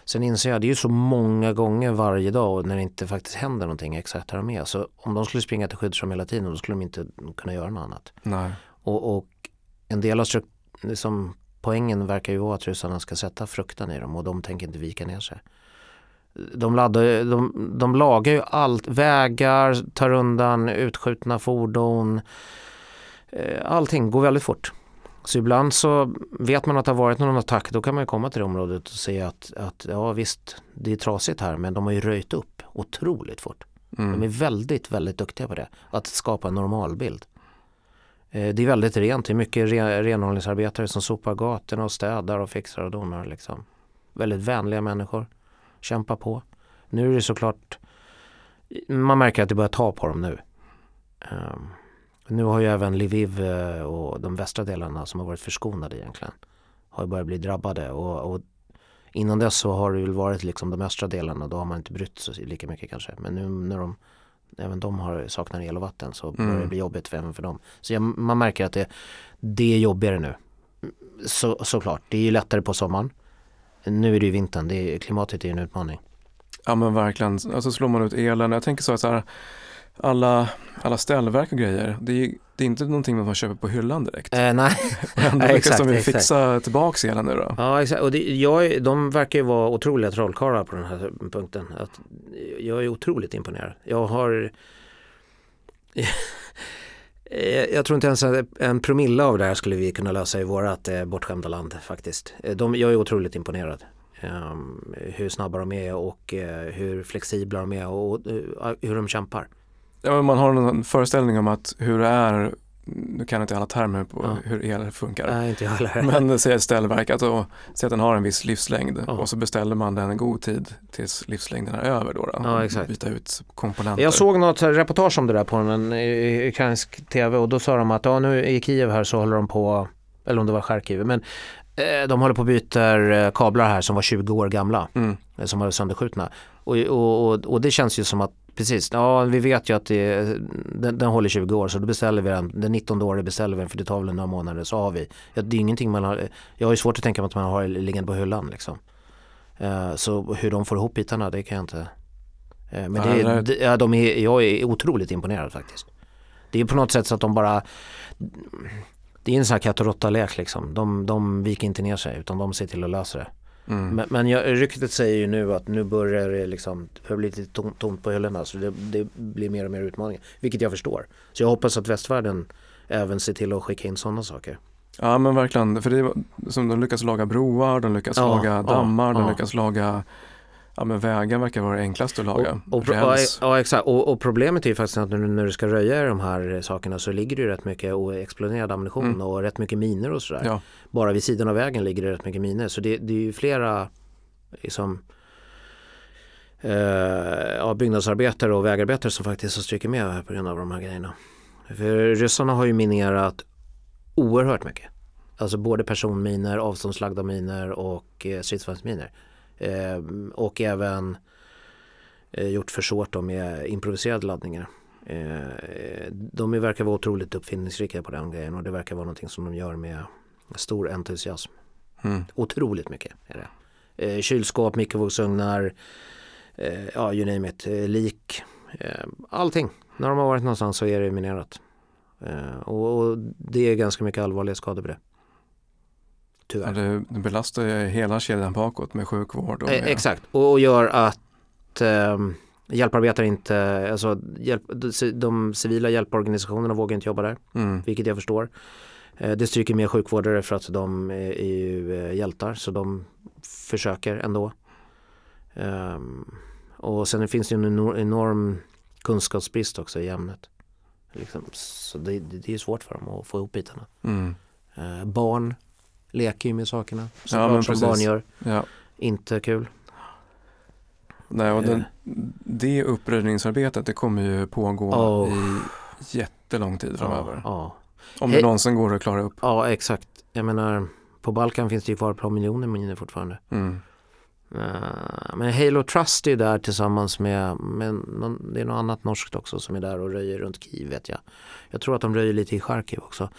sen inser jag, det är ju så många gånger varje dag när det inte faktiskt händer någonting exakt här med. Så om de skulle springa till skyddsrum hela tiden då skulle de inte kunna göra något annat. nej. Och, och en del av liksom, poängen verkar ju vara att ryssarna ska sätta fruktan i dem och de tänker inte vika ner sig. De, laddar, de, de lagar ju allt, vägar, tar undan utskjutna fordon. Eh, Allting går väldigt fort. Så ibland så vet man att det har varit någon attack, då kan man ju komma till det området och se att, att ja visst, det är trasigt här men de har ju röjt upp otroligt fort. Mm. De är väldigt, väldigt duktiga på det. Att skapa en normalbild. Eh, Det är väldigt rent. Det är mycket re- renhållningsarbetare som sopar gatorna och städar och fixar och donar. Liksom. Väldigt vänliga människor. Kämpar på. Nu är det såklart, man märker att det börjar ta på dem nu. Ehm, nu har ju även Lviv eh, och de västra delarna som har varit förskonade egentligen har börjat bli drabbade och, och innan dess så har det väl varit liksom de östra delarna då har man inte brytt sig lika mycket kanske men nu när de även de har saknar el och vatten så börjar det Mm. bli jobbigt för, även för dem. Så jag, man märker att det, det är jobbigare nu. Så, såklart, det är ju lättare på sommaren. Nu är det ju vintern, det är, klimatet är en utmaning. Ja men verkligen, alltså slår man ut elen. Jag tänker så att så här, alla, alla ställverk och grejer, det är, det är inte någonting man köper på hyllan direkt. Eh, nej, nej, lyckas exakt, de ju exakt. fixa tillbaks elen nu då. ja exakt. Och det, jag, de verkar ju vara otroliga trollkarlar på den här punkten. Att, jag är otroligt imponerad. Jag har Eh, jag tror inte ens att en promille av det här skulle vi kunna lösa i vårat eh, bortskämda land faktiskt. Eh, de, jag är otroligt imponerad. Um, hur snabba de är och hur flexibla de är och hur de kämpar. Ja, man har en föreställning om att hur det är, nu kan jag inte alla termer på Ja. hur el funkar. Nej, inte jag heller. Men säg ett ställverk, att säg att den har en viss livslängd Ja. och så beställer man den en god tid tills livslängden är över då. då Ja, exakt. Byta ut komponenter. Jag såg något reportage om det där på en ukrainsk tv och då sa de att ja, nu i Kiev här så håller de på, eller om det var Charkiv, men eh, de håller på och byter eh, kablar här som var 20 år gamla, Mm. eh, som var sönderskjutna. Och, och, och, och det känns ju som att Precis, ja vi vet ju att det, den, den håller 20 år så då beställer vi den, den 19 året beställer vi den för det tar väl några månader så har vi. Ja, det är ingenting man har, jag har ju svårt att tänka mig att man har liggande på hyllan liksom. Eh, så hur de får ihop bitarna det kan jag inte. Eh, men Ja, det, ja, de är, jag är otroligt imponerad faktiskt. Det är på något sätt så att de bara Det är en sån här katt och råtta-lek liksom. De, de viker inte ner sig utan de ser till att lösa det. Mm. Men, men jag, ryktet säger ju nu att nu börjar det liksom det börjar bli lite tomt, tomt på hyllorna så det, det blir mer och mer utmaningar. Vilket jag förstår. Så jag hoppas att västvärlden även ser till att skicka in sådana saker. Ja men verkligen, för det är som de lyckas laga broar, de lyckas Ja, laga ja, dammar, de ja. lyckas laga Ja men vägar verkar vara det enklaste att laga. Och, och, pro- ja, exakt och, och problemet är ju faktiskt att nu när du ska röja de här sakerna så ligger det ju rätt mycket exploderad ammunition Mm. och rätt mycket miner och sådär. Ja. Bara vid sidan av vägen ligger det rätt mycket miner så det, det är ju flera liksom, eh, ja, byggnadsarbetare och vägarbetare som faktiskt har strykit med på grund av de här grejerna. För ryssarna har ju minerat oerhört mycket. Alltså både personminer, avståndslagda miner och eh, stridsvagnsminer. Eh, och även eh, gjort försåt med improviserade laddningar. Eh, de verkar vara otroligt uppfinningsrika på den grejen och det verkar vara någonting som de gör med stor entusiasm. Mm. Otroligt mycket är det. Eh, kylskåp, mikrovågsugnar, eh, ja you name it, eh, lik, allting. När de har varit någonstans så är det minerat. Och, och, det är ganska mycket allvarliga skador på det. Tyvärr. Ja, det, belastar ju hela kedjan bakåt med sjukvård. Och eh, med... exakt, och, gör att ehm, hjälparbetare inte, alltså hjälp, de civila hjälporganisationerna vågar inte jobba där, mm. vilket jag förstår. Eh, det stryker med sjukvårdare för att de är ju eh, hjältar så de försöker ändå. Um, och sen finns det ju en enorm kunskapsbrist också i ämnet. Liksom, så det, det, är svårt för dem att få ihop bitarna. Mm. Uh, barn leker ju med sakerna ja, men som precis. barn gör. Ja. Inte kul. Nej, och den, det uppröjningsarbetet det kommer ju pågå oh. i jättelång tid framöver. Ja, ja. Om det någonsin går att klara upp. Ja, exakt. Jag menar, på Balkan finns det ju kvar ett par miljoner miner fortfarande. Mm. Uh, men Halo Trust är där tillsammans med, med någon, det är något annat norskt också som är där och röjer runt Kiev vet jag. Jag tror att de röjer lite i Charkiv också.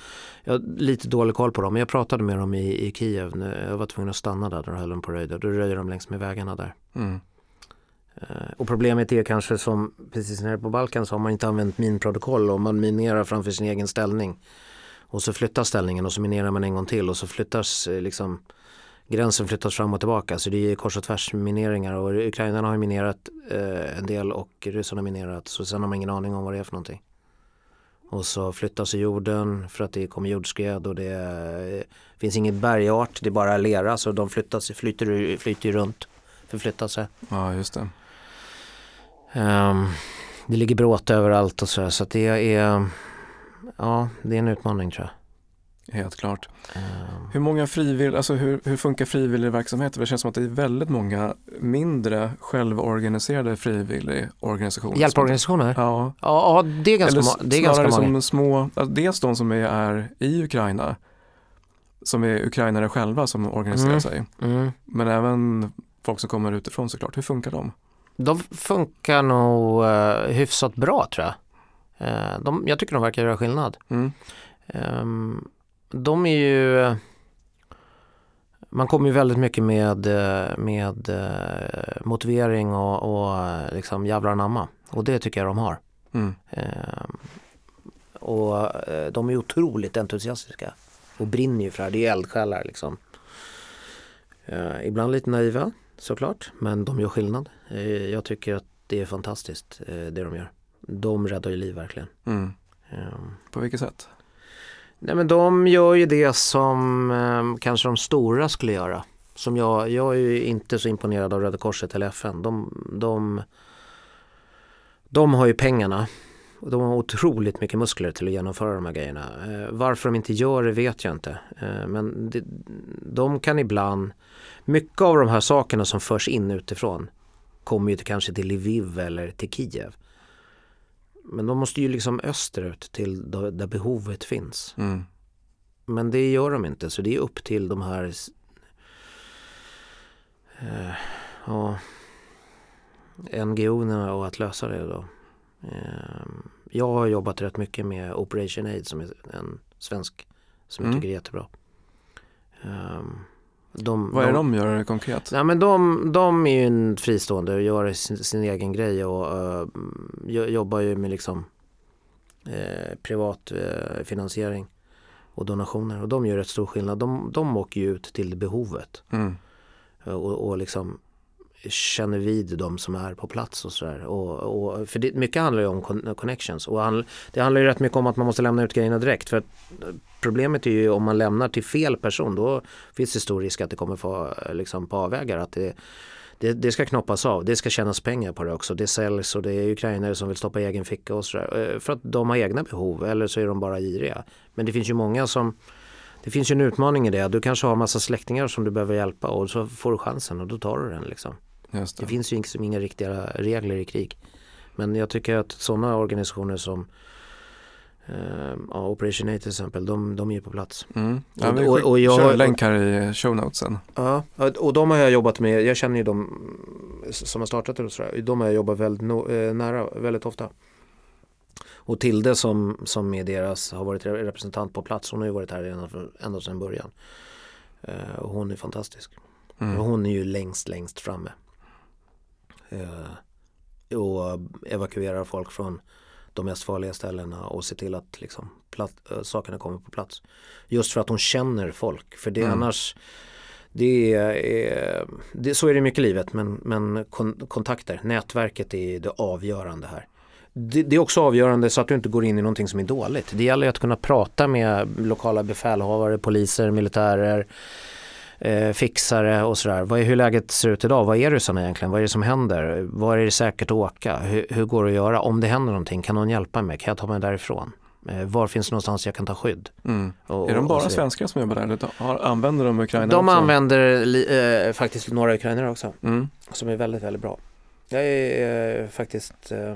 Jag har lite dålig koll på dem men jag pratade med dem i, i Kiev. När jag var tvungen att stanna där, då höll de på röjde. Då röjer de längs med vägarna där. Mm. Uh, och problemet är kanske som precis när är på Balkan så har man inte använt minprotokoll och man minerar framför sin egen ställning. Och så flyttas ställningen och så minerar man en gång till och så flyttas eh, liksom gränsen flyttas fram och tillbaka. Så det är kors och tvärs mineringar och ukrainarna har minerat eh, en del och ryssarna har minerat. Så sen har man ingen aning om vad det är för någonting. Och så flyttas jorden för att det kommer jordskred och det eh, finns inget bergart, det är bara lera så de flyttas, flyter, flyter runt, förflyttar sig. Ja, just det. Um, det ligger bråte överallt och så så att det är, ja, det är en utmaning tror jag. Helt klart. Um. Hur många frivill, alltså hur, hur funkar frivilligverksamheter? Det känns som att det är väldigt många mindre självorganiserade frivilligorganisationer. Hjälporganisationer? Ja. ja, det är ganska, Eller det är ganska många. som små, alltså dels de som är, är, i Ukraina, som är ukrainare själva som organiserar mm. sig. Mm. Men även folk som kommer utifrån såklart. Hur funkar de? De funkar nog uh, hyfsat bra tror jag. Uh, de, jag tycker de verkar göra skillnad. Mm. Um, de är ju man kommer ju väldigt mycket med, med motivering och, och liksom jävlar anamma och det tycker jag de har. Mm. Eh, och eh, de är otroligt entusiastiska och brinner ju för det här, det är eldsjälar liksom. Eh, ibland lite naiva såklart men de gör skillnad. Eh, jag tycker att det är fantastiskt eh, det de gör. De räddar ju liv verkligen. Mm. På vilket sätt? Nej men de gör ju det som eh, kanske de stora skulle göra. Som jag, jag är ju inte så imponerad av Röda Korset eller FN. De, de, de har ju pengarna. De har otroligt mycket muskler till att genomföra de här grejerna. Eh, varför de inte gör det vet jag inte. Eh, men det, de kan ibland, mycket av de här sakerna som förs in utifrån kommer ju till, kanske till Lviv eller till Kiev. Men de måste ju liksom österut till där behovet finns. Mm. Men det gör de inte så det är upp till de här eh, ja, NGO att lösa det då. Eh, jag har jobbat rätt mycket med Operation Aid som är en svensk som jag mm. tycker är jättebra. Um, de, Vad är de, de gör konkret? Nej, men de, de är ju en fristående och gör sin, sin egen grej och uh, jobbar ju med liksom uh, privat uh, finansiering och donationer och de gör rätt stor skillnad. De, de åker ju ut till behovet mm. och, och liksom känner vid de som är på plats och sådär. Och, och, för det, mycket handlar ju om connections och handl, det handlar ju rätt mycket om att man måste lämna ut grejerna direkt. För eh, problemet är ju om man lämnar till fel person då finns det stor risk att det kommer få eh, liksom, på avvägar. Att det, det, det, ska knoppas av, det ska tjänas pengar på det också. Det säljs och det är ukrainare som vill stoppa i egen ficka och sådär. Eh, för att de har egna behov eller så är de bara giriga. Men det finns ju många som det finns ju en utmaning i det. Du kanske har massa släktingar som du behöver hjälpa och så får du chansen och då tar du den liksom. Det det. finns ju liksom inga riktiga regler i krig. Men jag tycker att sådana organisationer som eh, Operation A till exempel, de, de är ju på plats. Mm. Ja, Och- och- och jag kör har- en länk här i show notesen. Ja, och de har jag jobbat med, jag känner ju de som har startat det och sådär, de har jag jobbat väldigt no, eh, nära, väldigt ofta. Och Tilde som, som är deras, har varit representant på plats, hon har ju varit här ända, ända sedan början. Eh, och hon är fantastisk. Mm. Hon är ju längst, längst framme. Eh, och evakuerar folk från de mest farliga ställena och ser till att liksom, platt, eh, sakerna kommer på plats. Just för att hon känner folk. För det Mm. annars det är, det, så är det mycket i livet men, men kon, kontakter, nätverket är det avgörande här. Det, det är också avgörande så att du inte går in i någonting som är dåligt. Det gäller att kunna prata med lokala befälhavare, poliser, militärer, eh, fixare och sådär. Vad är, hur läget ser ut idag? Vad är ryssarna egentligen? Vad är det som händer? Var är det säkert att åka? Hur, hur går det att göra? Om det händer någonting, kan någon hjälpa mig? Kan jag ta mig därifrån? Eh, var finns det någonstans jag kan ta skydd? Mm. Och, Är de bara svenskar som jobbar där? Eller använder de Ukraina De också? använder li, eh, faktiskt några ukrainare också Mm. som är väldigt, väldigt bra. Jag är eh, faktiskt eh,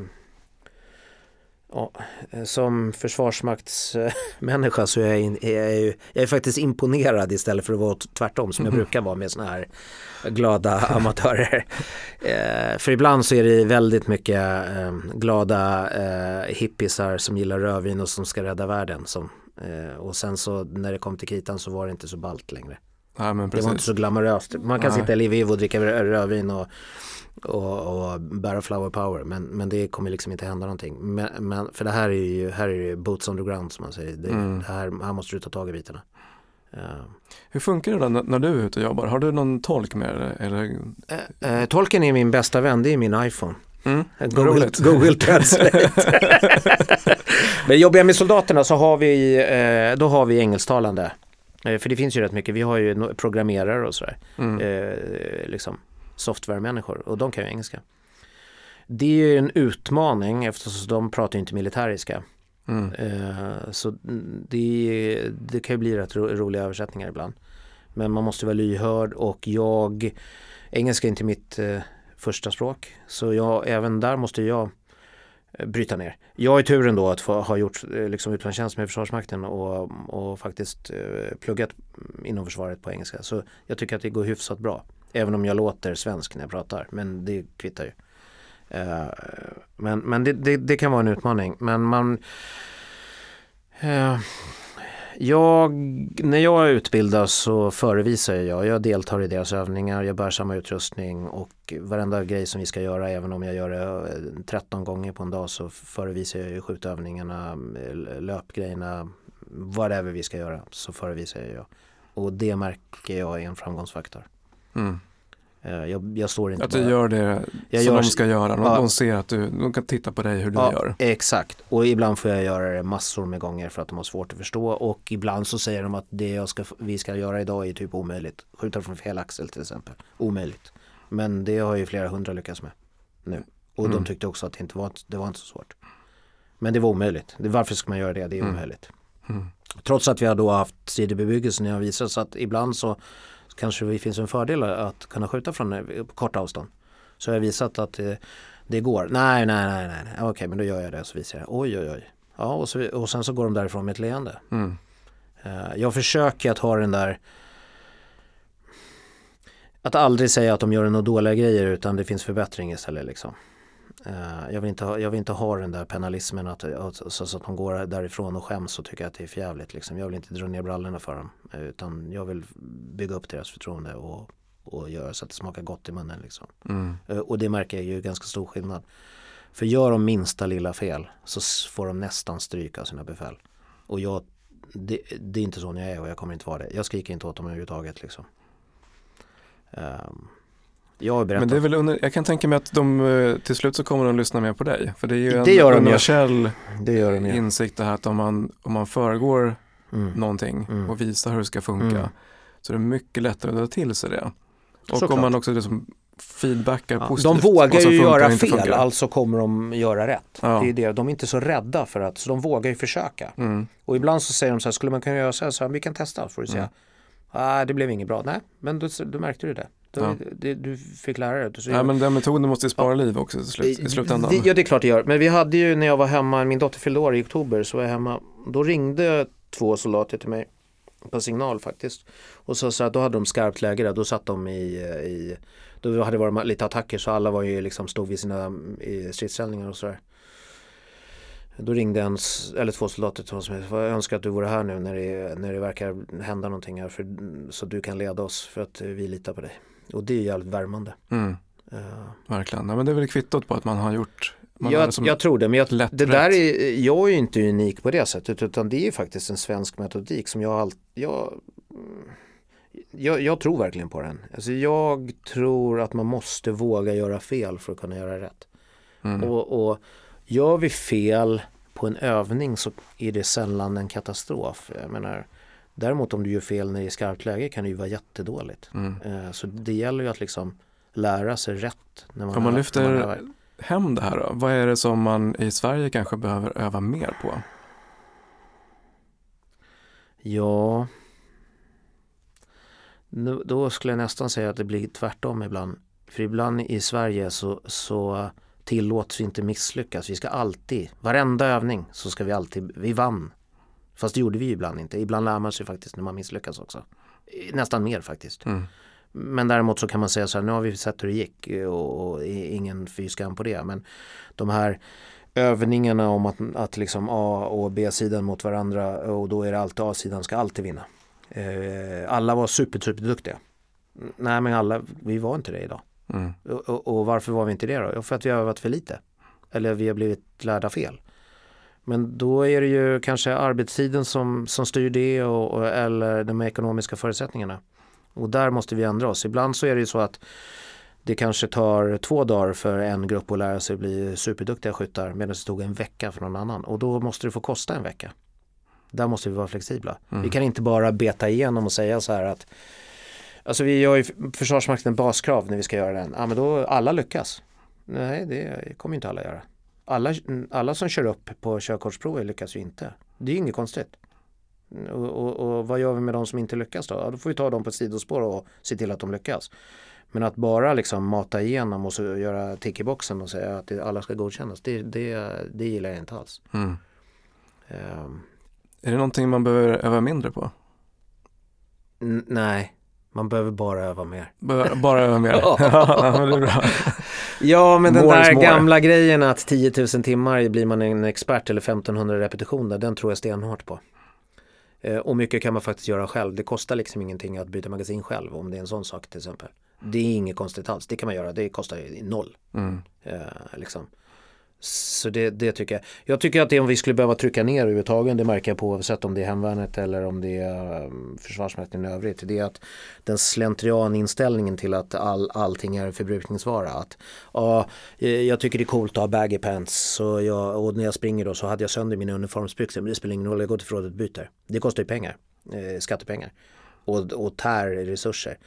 ja, eh, som försvarsmaktsmänniska så är jag, in, är jag, ju, jag är faktiskt imponerad istället för att vara tvärtom som jag Mhm. brukar vara med såna här glada amatörer. Eh, för ibland så är det väldigt mycket eh, glada eh, hippisar som gillar rödvin och som ska rädda världen. Som, och sen så när det kom till kritan så var det inte så ballt längre. Men Det var inte så glamoröst. Man kan Nej. sitta i Lviv och dricka rö- rödvin och, och, och bära flower power. Men, men det kommer liksom inte hända någonting. Men, men, för det här är ju här är det boots on the ground som man säger. Det, Mm. det här, här måste du ta tag i bitarna. Uh, Hur funkar det då när, du är ute och jobbar? Har du någon tolk med dig? Eller? eh, tolken är min bästa vän, det är min iPhone. Mm. Google. Google Translate. Men jobbar jag med soldaterna så har vi, då har vi engelsktalande. För det finns ju rätt mycket, vi har ju programmerare och sådär. Mm. liksom software-människor och de kan ju engelska. Det är ju en utmaning eftersom de pratar ju inte militäriska. Mm. Eh, så det, det kan ju bli rätt ro, roliga översättningar ibland. Men man måste vara lyhörd och jag, engelska är inte mitt eh, första språk. Så jag, även där måste jag eh, bryta ner. Jag har turen då att få, ha gjort liksom utlandstjänst med Försvarsmakten och, och faktiskt eh, pluggat inom försvaret på engelska. Så jag tycker att det går hyfsat bra. Även om jag låter svensk när jag pratar, men det kvittar ju. Uh, men men det, det, det kan vara en utmaning. Men man... Uh, jag, när jag utbildas så förevisar jag. Jag deltar i deras övningar, jag bär samma utrustning och varenda grej som vi ska göra, även om jag gör det eh, 13 gånger på en dag så förevisar jag ju skjutövningarna, löpgrejerna, whatever vi ska göra så förevisar jag. Och det märker jag är en framgångsfaktor. Mm. Eh, Jag, jag står inte Att du bara... gör det Jag som gör- de ska göra. De, Ja. de ser att du, de kan titta på dig hur du gör. Exakt, och ibland får jag göra det massor med gånger för att de har svårt att förstå och ibland så säger de att det jag ska, vi ska göra idag är typ omöjligt. Skjuta från fel axel till exempel, omöjligt. Men det har ju flera hundra lyckats med nu. Och Mm. de tyckte också att det inte var, det var inte så svårt. Men det var omöjligt. Varför ska man göra det? Det är Mm. omöjligt. Mm. Trots att vi har då haft sidobebyggelsen har visat så att ibland så kanske det finns en fördel att kunna skjuta från eh, på kort avstånd. Så jag har visat att eh, det går. Nej, nej, nej, nej, nej. okej men då gör jag det så visar jag. Oj, oj, oj. Ja, och, så, och sen så går de därifrån med ett leende. Mm. Eh, jag försöker att ha den där att aldrig säga att de gör några dåliga grejer utan det finns förbättring istället liksom. Eh, jag, vill inte ha, jag vill inte ha den där penalismen att, så, så att de går därifrån och skäms och tycker att det är förjävligt. Liksom. Jag vill inte dra ner brallorna för dem utan jag vill bygga upp deras förtroende och, och göra så att det smakar gott i munnen. Liksom. Mm. Eh, och det märker jag ju ganska stor skillnad. För gör de minsta lilla fel så får de nästan stryk av sina befäl. Och jag, det, det är inte så jag är och jag kommer inte vara det. Jag skriker inte åt dem överhuvudtaget liksom. Ehm, jag har berättat. Men det är väl under, jag kan tänka mig att de eh, till slut så kommer de lyssna mer på dig. För det är ju en Det gör de universell det gör de insikt det här att om man, om man föregår Mm. någonting Mm. och visar hur det ska funka Mm. så är det mycket lättare att dra till sig det. Och Såklart. om man också liksom feedbackar Ja, positivt. de vågar ju göra fel, funkar. alltså kommer de göra rätt. Ja. Det är det. De är inte så rädda för att, så de vågar ju försöka. Mm. Och ibland så säger de så här, skulle man kunna göra så här, så här vi kan testa, får du säga. Mm. Nej, det blev inget bra. Nej, men då, då märkte du det. Du, Ja. det, du fick lära dig. Nej, men den metoden måste ju spara liv också i, slut, i slutändan. Det, ja det är klart det gör. Men vi hade ju när jag var hemma, min dotter fyllde år i oktober så var jag hemma. Då ringde två soldater till mig på signal faktiskt. Och så, så att då hade de skarpt läge där. Då satt de i, i då hade det varit lite attacker så alla var ju liksom stod vid sina stridsställningar och sådär. Då ringde en, eller två soldater till och sa, jag önskar att du vore här nu när det, när det verkar hända någonting här för, så du kan leda oss för att vi litar på dig. Och det är jävligt värmande. Mm, Uh, verkligen. Nej, men det är väl kvittot på att man har gjort man jag, liksom jag tror det, men jag, lätt det där är, jag är ju inte unik på det sättet utan det är faktiskt en svensk metodik som jag alltid, jag, jag, jag tror verkligen på den. Alltså jag tror att man måste våga göra fel för att kunna göra rätt. Mm. Och, och gör vi fel på en övning så är det sällan en katastrof. Jag menar, däremot om du gör fel när det är skarpt läge kan det ju vara jättedåligt. Mm. Eh, Så det gäller ju att liksom lära sig rätt. När man, Om man lyfter övar. hem det här då, vad är det som man i Sverige kanske behöver öva mer på? Ja, nu, då skulle jag nästan säga att det blir tvärtom ibland. För ibland i Sverige så, så tillåts vi inte misslyckas. Vi ska alltid, varenda övning så ska vi alltid, vi vann. Fast det gjorde vi ibland inte. Ibland lär man sig faktiskt när man misslyckas också. Nästan mer faktiskt. Mm. Men däremot så kan man säga så här, nu har vi sett hur det gick och, och ingen fy skam på det. Men de här övningarna om att, att liksom A och B-sidan mot varandra och då är det alltid A-sidan ska alltid vinna. Eh, alla var super, super duktiga. Nej men alla, vi var inte det idag. Mm. Och, och, och varför var vi inte det då? Jo, För att vi har övat för lite. Eller vi har blivit lärda fel. Men då är det ju kanske arbetstiden som, som styr det och, och, eller de ekonomiska förutsättningarna. Och där måste vi ändra oss. Ibland så är det ju så att det kanske tar två dagar för en grupp att lära sig bli superduktiga skyttar medan det tog en vecka för någon annan. Och då måste det få kosta en vecka. Där måste vi vara flexibla. Mm. Vi kan inte bara beta igenom och säga så här att Alltså vi gör ju Försvarsmakten baskrav när vi ska göra den. Ja men då alla lyckas. Nej det kommer inte alla göra. Alla, alla som kör upp på körkortsprovet lyckas ju inte. Det är ju inget konstigt. Och, och, och vad gör vi med de som inte lyckas då? Ja, då får vi ta dem på ett sidospår och se till att de lyckas. Men att bara liksom mata igenom och så göra tick i boxen och säga att alla ska godkännas, det, det, det gillar jag inte alls. Mm. Ehm, Är det någonting man behöver öva mindre på? nej, man behöver bara öva mer. Bara, bara öva mer? Ja. det är bra. Ja, men den More där more. gamla grejen att 10 000 timmar blir man en expert eller 1500 repetitioner, den tror jag stenhårt på. Eh, och mycket kan man faktiskt göra själv. Det kostar liksom ingenting att byta magasin själv om det är en sån sak till exempel. Det är inget konstigt alls, det kan man göra, det kostar noll. Mm. Eh, liksom. Så det, det tycker jag. Jag tycker att det om vi skulle behöva trycka ner överhuvudtaget, det märker jag på oavsett om det är hemvärnet eller om det är um, försvarsmakten i övrigt. Det är att den slentrianinställningen till att all, allting är en förbrukningsvara. Att, ja, eh, jag tycker det är coolt att ha baggy pants så jag, och när jag springer då så hade jag sönder mina uniformsbyxor men det spelar ingen roll, jag går till förrådet och byter. Det kostar ju pengar, eh, skattepengar och, och tär resurser.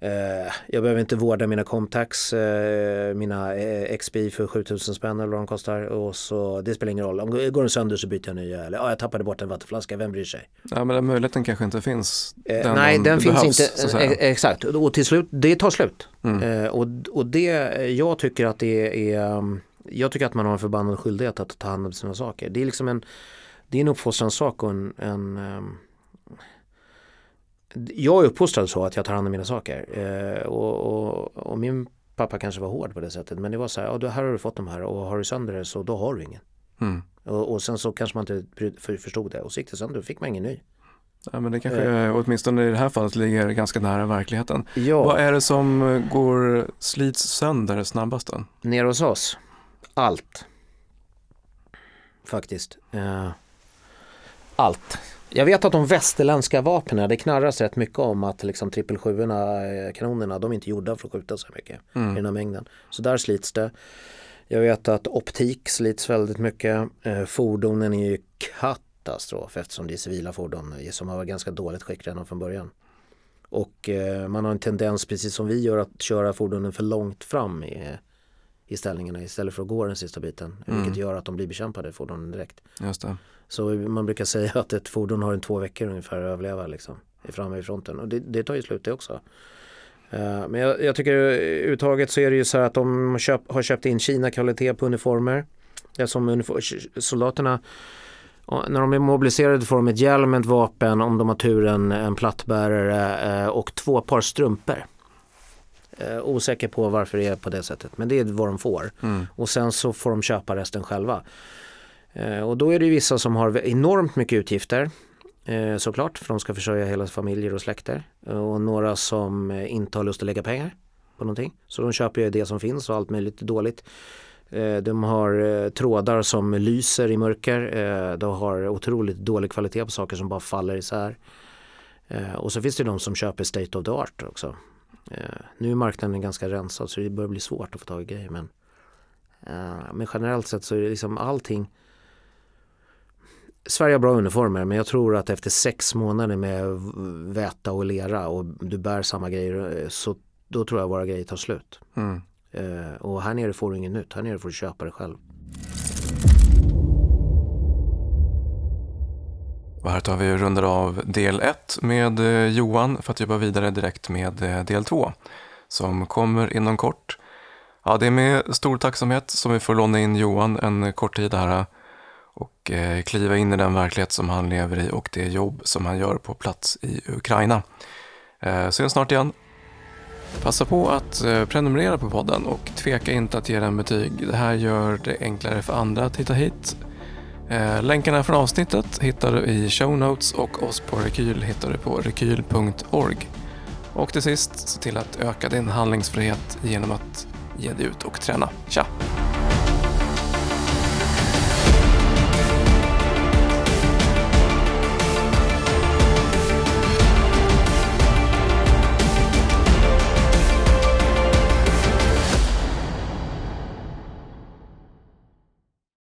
Eh, jag behöver inte vårda mina Comtax, eh, mina eh, XBI för 7000 spänn eller vad de kostar. Och så, det spelar ingen roll. Om går den sönder så byter jag nya. Eller ja, jag tappade bort en vattenflaska, vem bryr sig? Ja, men den möjligheten kanske inte finns. Eh, nej, den finns behövs, inte. exakt, och till slut, det tar slut. Mm. Och, och det, jag tycker att det är, um, jag tycker att man har en förbannad skyldighet att ta hand om sina saker. Det är liksom en, det är en uppfostranssak och en, en um, jag är uppfostrad så att jag tar hand om mina saker. Eh, och, och, och min pappa kanske var hård på det sättet. Men det var så här, ja, här har du fått de här och har du sönder det så då har du ingen. Mm. Och, och sen så kanske man inte förstod det och så gick det sönder, då fick man ingen ny. Ja, men det kanske åtminstone i det här fallet ligger ganska nära verkligheten. Ja. Vad är det som eh, går slits sönder snabbast då? Nere hos oss, allt. Faktiskt. Eh, allt. Jag vet att de västerländska vapnen, det knarras rätt mycket om att liksom 777 eh, kanonerna, de är inte gjorda för att skjuta så mycket i Mm. den här mängden. Så där slits det. Jag vet att optik slits väldigt mycket. Eh, fordonen är ju katastrof eftersom det är civila fordon som har varit ganska dåligt skick redan från början. Och eh, man har en tendens, precis som vi gör, att köra fordonen för långt fram i, i ställningarna istället för att gå den sista biten. Mm. Vilket gör att de blir bekämpade, fordonen direkt. Just det. Så man brukar säga att ett fordon har en två veckor ungefär att överleva liksom, i framme i fronten. Och det, det tar ju slut det också. Eh, men jag, jag tycker överhuvudtaget så är det ju så här att de köp, har köpt in Kina-kvalitet på uniformer. Det som uniform, soldaterna när de är mobiliserade får de ett hjälm, ett vapen, om de har turen en plattbärare eh, och två par strumpor. Eh, osäker på varför det är på det sättet men det är vad de får. Mm. Och sen så får de köpa resten själva. Eh, och då är det vissa som har enormt mycket utgifter eh, såklart för de ska försörja hela familjer och släkter. Eh, och några som inte har lust att lägga pengar på någonting. Så de köper ju det som finns och allt möjligt dåligt. De har trådar som lyser i mörker. De har otroligt dålig kvalitet på saker som bara faller isär. Och så finns det de som köper state of the art också. Nu är marknaden ganska rensad så det börjar bli svårt att få tag i grejer. Men, men generellt sett så är det liksom allting Sverige har bra uniformer men jag tror att efter sex månader med väta och lera och du bär samma grejer så då tror jag våra grejer tar slut. Mm. Eh, och här nere får du inget nytt, här nere får du köpa det själv. Och här tar vi och rundar av del 1 med eh, Johan för att jobba vidare direkt med eh, del 2 som kommer inom kort. Ja, det är med stor tacksamhet som vi får låna in Johan en kort tid här och eh, kliva in i den verklighet som han lever i och det jobb som han gör på plats i Ukraina. Eh, Syns snart igen. Passa på att eh, prenumerera på podden och tveka inte att ge den betyg. Det här gör det enklare för andra att hitta hit. Eh, länkarna från avsnittet hittar du i show notes och oss på Rekyl hittar du på rekyl.org. Och till sist, se till att öka din handlingsfrihet genom att ge dig ut och träna. Tja!